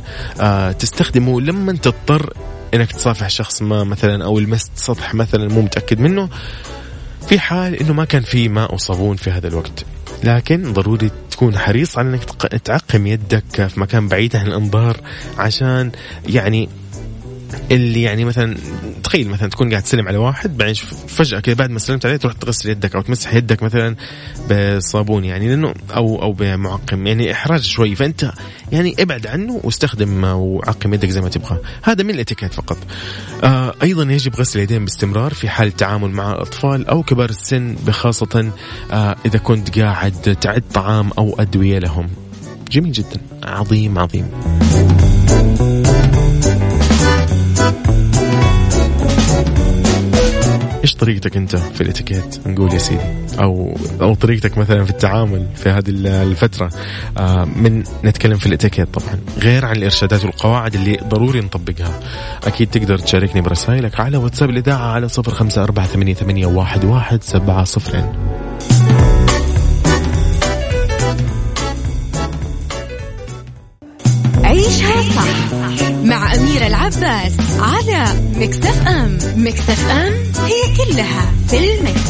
تستخدمه لما تضطر إنك تصافح شخص ما مثلا أو لمست سطح مثلا مو متأكد منه في حال إنه ما كان في ماء وصابون في هذا الوقت. لكن ضروري تكون حريص على إنك تعقم يدك في مكان بعيد عن الأنظار عشان يعني اللي يعني مثلا تخيل مثلا تكون قاعد تسلم على واحد بعدين فجأة كذا بعد ما سلمت عليه تروح تغسل يدك أو تمسح يدك مثلا بصابون يعني لأنه أو أو بمعقم يعني إحراج شوي. فأنت يعني أبعد عنه واستخدم وعقم يدك زي ما تبغى. هذا من الاتيكيت فقط. آه أيضا يجب غسل اليدين باستمرار في حال التعامل مع الأطفال أو كبار السن بخاصة آه إذا كنت قاعد تعد طعام أو أدوية لهم. جميل جدا. عظيم عظيم. إيش طريقتك أنت في الإتيكيت؟ نقول يا سيدي. أو أو طريقتك مثلا في التعامل في هذه الفترة. آه، من نتكلم في الإتيكيت طبعا. غير عن الإرشادات والقواعد اللي ضروري نطبقها. أكيد تقدر تشاركني برسائلك على واتساب الإذاعة على صفر خمسة أربعة ثمانية, ثمانية واحد, واحد سبعة صفرين
عيشها صح. مع أميرة العباس على مكتف أم. مكتف أم هي كلها في المكس.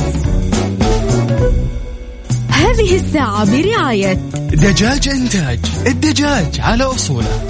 هذه الساعة برعاية
دجاج إنتاج. الدجاج على أصوله.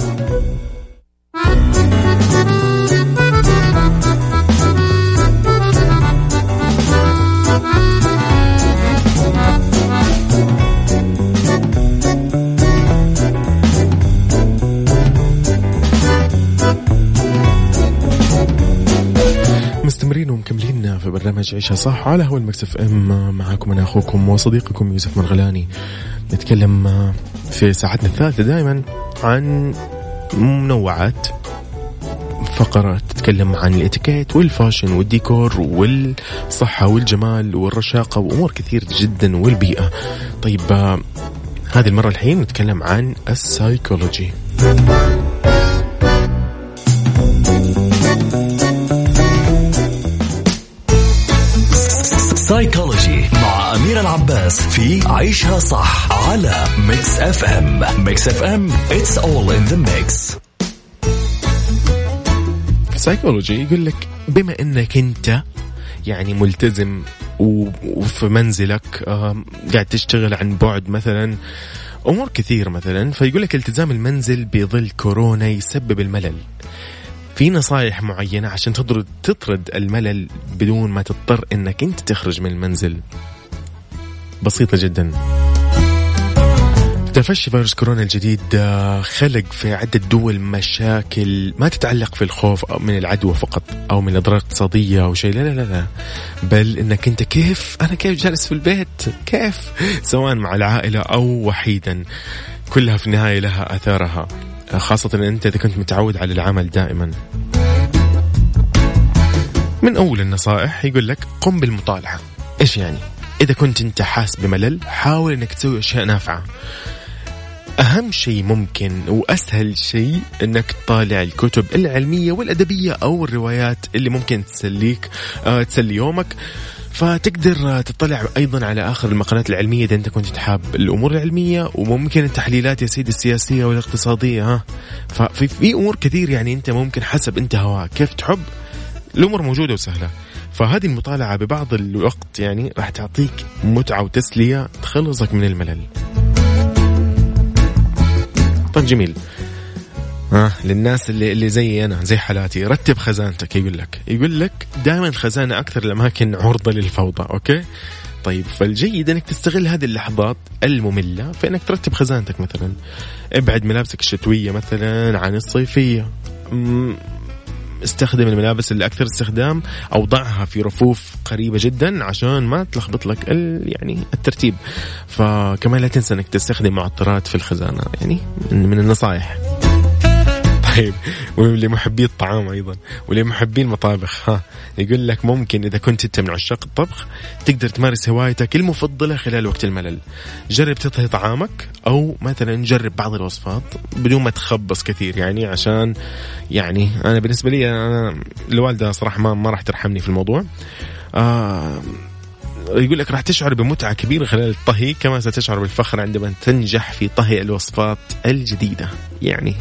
برنامج عيشها صح. على هوا Mix FM معاكم أنا أخوكم وصديقكم يوسف مرغلاني. نتكلم في ساعتنا الثالثة دائما عن منوعات فقرات تتكلم عن الاتيكيت وال fashion والديكور والصحة والجمال والرشاقة وأمور كثير جدا والبيئة. طيب هذه المرة الحين نتكلم عن السايكولوجي. سايكولوجي مع أمير العباس في عيشها صح على Mix FM Mix FM it's all in the mix. سايكولوجي يقول لك بما إنك أنت يعني ملتزم وفي منزلك قاعد تشتغل عن بعد مثلا أمور كثير مثلا فيقول لك التزام المنزل بظل كورونا يسبب الملل. في نصائح معينة عشان تطرد تطرد الملل بدون ما تضطر إنك أنت تخرج من المنزل؟ بسيطة جدا. تفشي فيروس كورونا الجديد آه، خلق في عدة دول مشاكل ما تتعلق في الخوف من العدوى فقط أو من الأضرار الاقتصادية أو شيء. لا لا لا. بل إنك أنت كيف؟ أنا كيف جالس في البيت؟ كيف؟ سواء مع العائلة أو وحيدا. كلها في النهاية لها آثارها. خاصة أنت إذا كنت متعود على العمل دائما. من أول النصائح يقول لك قم بالمطالعة. إيش يعني؟ إذا كنت أنت حاس بملل حاول أنك تسوي أشياء نافعة. أهم شيء ممكن وأسهل شيء أنك تطالع الكتب العلمية والأدبية أو الروايات اللي ممكن تسليك آه تسلي يومك. فتقدر تطلع أيضا على آخر المقالات العلمية إذا أنت كنت تحب الأمور العلمية وممكن التحليلات يا سيدي السياسية والاقتصادية ها. ففي في أمور كثير يعني أنت ممكن حسب أنت هواك كيف تحب الأمور موجودة وسهلة. فهذه المطالعة ببعض الوقت يعني راح تعطيك متعة وتسلية تخلصك من الملل. طيب جميل. ها للناس اللي اللي زي أنا زي حالاتي. رتب خزانتك يقول لك. يقول لك دائما الخزانه أكثر الأماكن عرضة للفوضى أوكي؟ طيب فالجيد إنك تستغل هذه اللحظات المملة في إنك ترتب خزانتك مثلا. ابعد ملابسك الشتوية مثلا عن الصيفية. استخدم الملابس اللي أكثر استخدام أو ضعها في رفوف قريبة جدا عشان ما تلخبط لك يعني الترتيب. فكمان لا تنسى إنك تستخدم معطرات في الخزانة يعني من النصائح. طيب. ولمحبي الطعام أيضا. ولمحبي المطابخ. ها. يقول لك ممكن إذا كنت أنت من عشاق الطبخ تقدر تمارس هوايتك المفضلة خلال وقت الملل. جرب تطهي طعامك أو مثلا جرب بعض الوصفات بدون ما تخبص كثير. يعني عشان يعني أنا بالنسبة لي أنا الوالدة صراحة ما ما راح ترحمني في الموضوع. آه يقول لك راح تشعر بمتعة كبيرة خلال الطهي كما ستشعر بالفخر عندما تنجح في طهي الوصفات الجديدة. يعني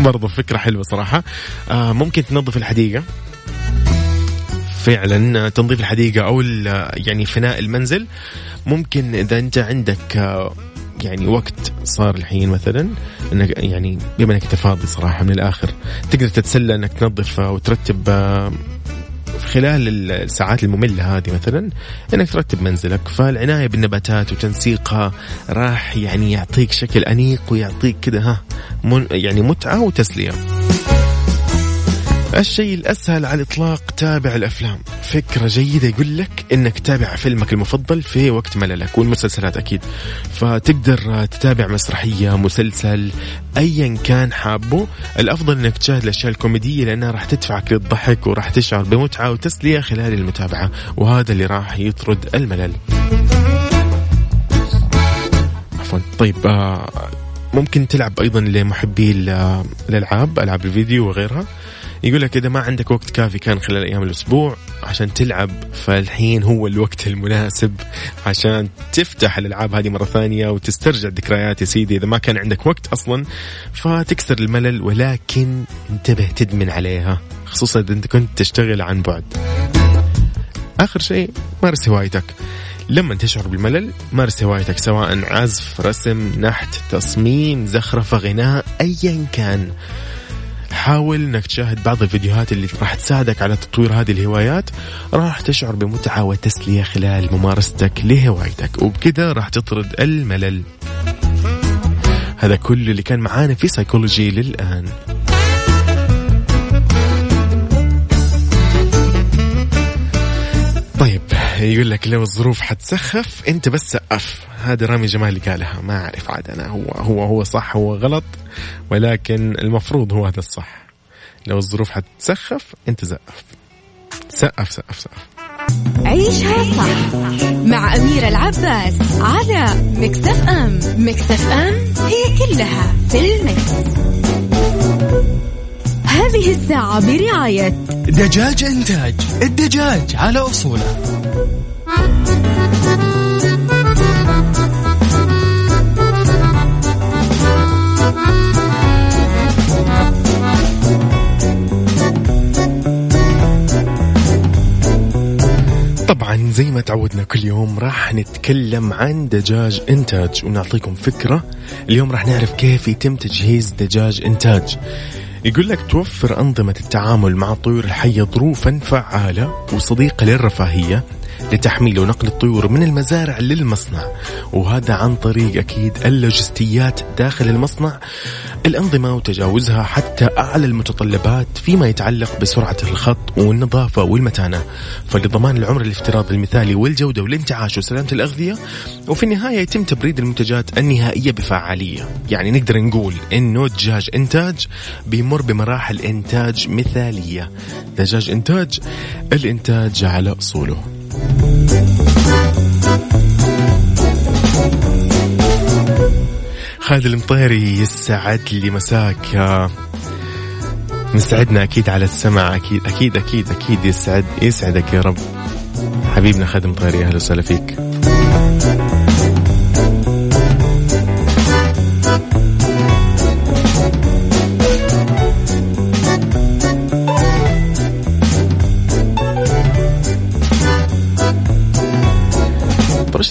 برضو فكرة حلوة صراحة. آه ممكن تنظف الحديقة. فعلا تنظيف الحديقة أو يعني فناء المنزل. ممكن إذا أنت عندك آه، يعني وقت صار الحين مثلا إنك يعني بما إنك انت فاضي صراحة من الآخر تقدر تتسلى إنك تنظف وترتب آه، خلال الساعات المملة هذه مثلا إنك ترتب منزلك فالعناية بالنباتات وتنسيقها راح يعني يعطيك شكل أنيق ويعطيك كذا ها يعني متعة وتسلية. الشيء الأسهل على الإطلاق تابع الأفلام. فكرة جيدة يقول لك أنك تتابع فيلمك المفضل في وقت مللك والمسلسلات أكيد. فتقدر تتابع مسرحية مسلسل أيا كان حابه. الأفضل أنك تشاهد الأشياء الكوميدية لأنها راح تدفعك للضحك وراح تشعر بمتعة وتسلية خلال المتابعة وهذا اللي راح يطرد الملل. عفوا. طيب آه، ممكن تلعب أيضا لمحبي الألعاب ألعاب الفيديو وغيرها. يقول لك إذا ما عندك وقت كافي كان خلال أيام الأسبوع عشان تلعب فالحين هو الوقت المناسب عشان تفتح الألعاب هذه مرة ثانية وتسترجع الذكريات يا سيدي. إذا ما كان عندك وقت أصلا فتكسر الملل ولكن انتبه تدمن عليها خصوصا إذا أنت كنت تشتغل عن بعد. آخر شيء مارس هوايتك. لما تشعر بالملل مارس هوايتك سواء عزف رسم نحت تصميم زخرفة غناء أيا كان. حاول إنك تشاهد بعض الفيديوهات اللي راح تساعدك على تطوير هذه الهوايات راح تشعر بمتعة وتسلية خلال ممارستك لهوايتك. وبكذا راح تطرد الملل. هذا كل اللي كان معانا في سايكولوجي للآن. طيب يقول لك لو الظروف حتسخف أنت بس سقف. هذا رامي جمال قالها. ما أعرف عاد أنا هو هو هو صح هو غلط ولكن المفروض هو هذا الصح. لو الظروف حتسخف أنت سقف. سقف سقف سقف.
عيشها صح مع أميرة العباس على مكتف أم مكتف أم هي كلها في المكس. هذه الساعة برعاية
دجاج إنتاج الدجاج على أصوله. طبعا زي ما تعودنا كل يوم راح نتكلم عن دجاج إنتاج ونعطيكم فكرة. اليوم راح نعرف كيف يتم تجهيز دجاج إنتاج. يقول لك توفر أنظمة التعامل مع الطيور الحية ظروفا فعالة وصديقة للرفاهية. لتحميل ونقل الطيور من المزارع للمصنع وهذا عن طريق أكيد اللوجستيات داخل المصنع. الأنظمة وتجاوزها حتى أعلى المتطلبات فيما يتعلق بسرعة الخط والنظافة والمتانة. فلضمان العمر الافتراضي المثالي والجودة والانتعاش وسلامة الأغذية وفي النهاية يتم تبريد المنتجات النهائية بفعالية. يعني نقدر نقول إنه دجاج إنتاج بيمر بمراحل إنتاج مثالية. دجاج إنتاج الإنتاج على أصوله. خالد المطيري يسعد لي مساك. مسعدنا أكيد على السمع أكيد أكيد أكيد أكيد يسعد يسعدك يا رب. حبيبنا خالد المطيري أهلا وسهلا فيك.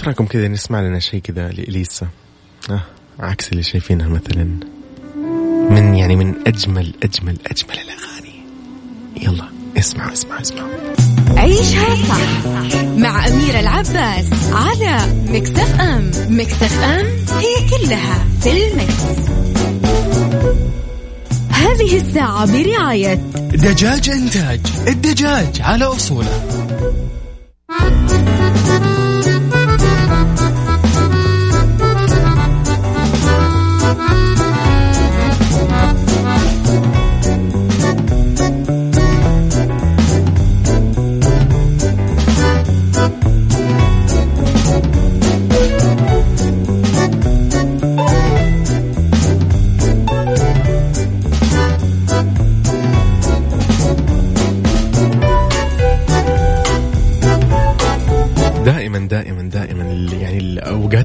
إيش رأيكم كذا نسمع لنا شيء كذا لإليسا آه. عكس اللي شايفينها مثلا. من يعني من أجمل أجمل أجمل الأغاني. يلا اسمع اسمع اسمع.
عيشها صح مع أميرة العباس على مكتف أم مكتف أم هي كلها في المكس. هذه الساعة برعاية
دجاج إنتاج. الدجاج على أصوله.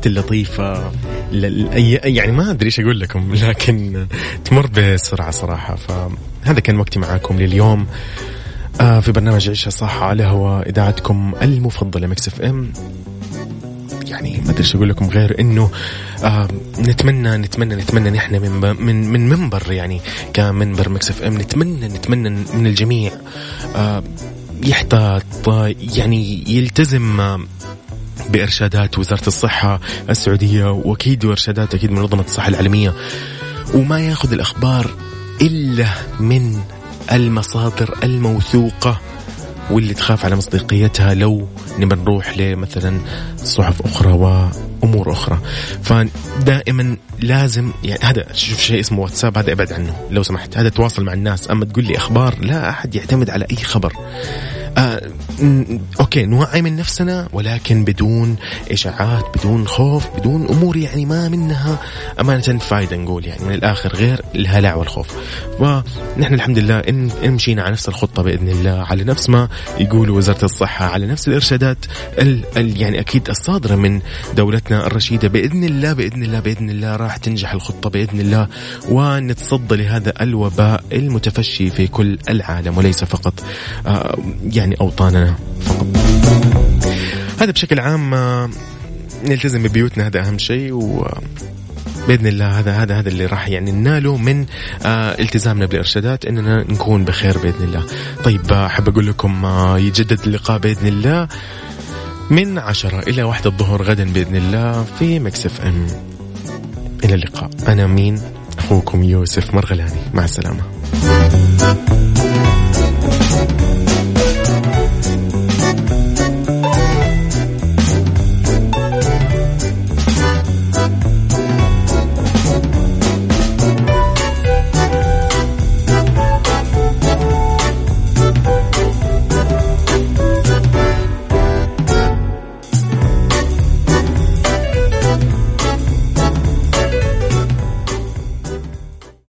اللطيفة. يعني ما أدري إيش أقول لكم لكن تمر بسرعة صراحة. فهذا كان وقتي معاكم لليوم. آه في برنامج عيشها صح على هوا إذاعتكم المفضلة Mix FM. يعني ما أدري إيش أقول لكم غير إنه آه نتمنى نتمنى نتمنى نحن من من من منبر يعني كمنبر Mix FM. نتمنى نتمنى من الجميع آه يحتاط يعني يلتزم بإرشادات وزارة الصحة السعودية وأكيد وإرشادات أكيد منظمة الصحة العالمية. وما يأخذ الأخبار إلا من المصادر الموثوقة واللي تخاف على مصداقيتها لو نبى نروح لمثلا صحف أخرى وأمور أخرى. فدائما لازم يعني هذا شوف شيء اسمه واتساب هذا أبعد عنه لو سمحت. هذا تواصل مع الناس. أما تقول لي أخبار لا أحد يعتمد على أي خبر. آه أوكي نوعي من نفسنا ولكن بدون إشاعات بدون خوف بدون أمور يعني ما منها أمانة فايدة نقول يعني من الآخر غير الهلع والخوف. ونحن الحمد لله ان مشينا على نفس الخطة بإذن الله على نفس ما يقولوا وزارة الصحة على نفس الإرشادات ال ال يعني أكيد الصادرة من دولتنا الرشيدة بإذن الله بإذن الله بإذن الله راح تنجح الخطة بإذن الله ونتصدى لهذا الوباء المتفشي في كل العالم وليس فقط آه يعني أوطاننا فقط. هذا بشكل عام آه، نلتزم ببيوتنا هذا أهم شيء و بإذن الله هذا هذا هذا اللي راح يعني نناله من آه التزامنا بالارشادات إننا نكون بخير بإذن الله. طيب آه، أحب أقول لكم آه يجدد اللقاء بإذن الله من عشرة إلى واحدة الظهر غدا بإذن الله في مكسف أم. إلى اللقاء. أنا مين أخوكم يوسف مرغلاني. مع السلامة.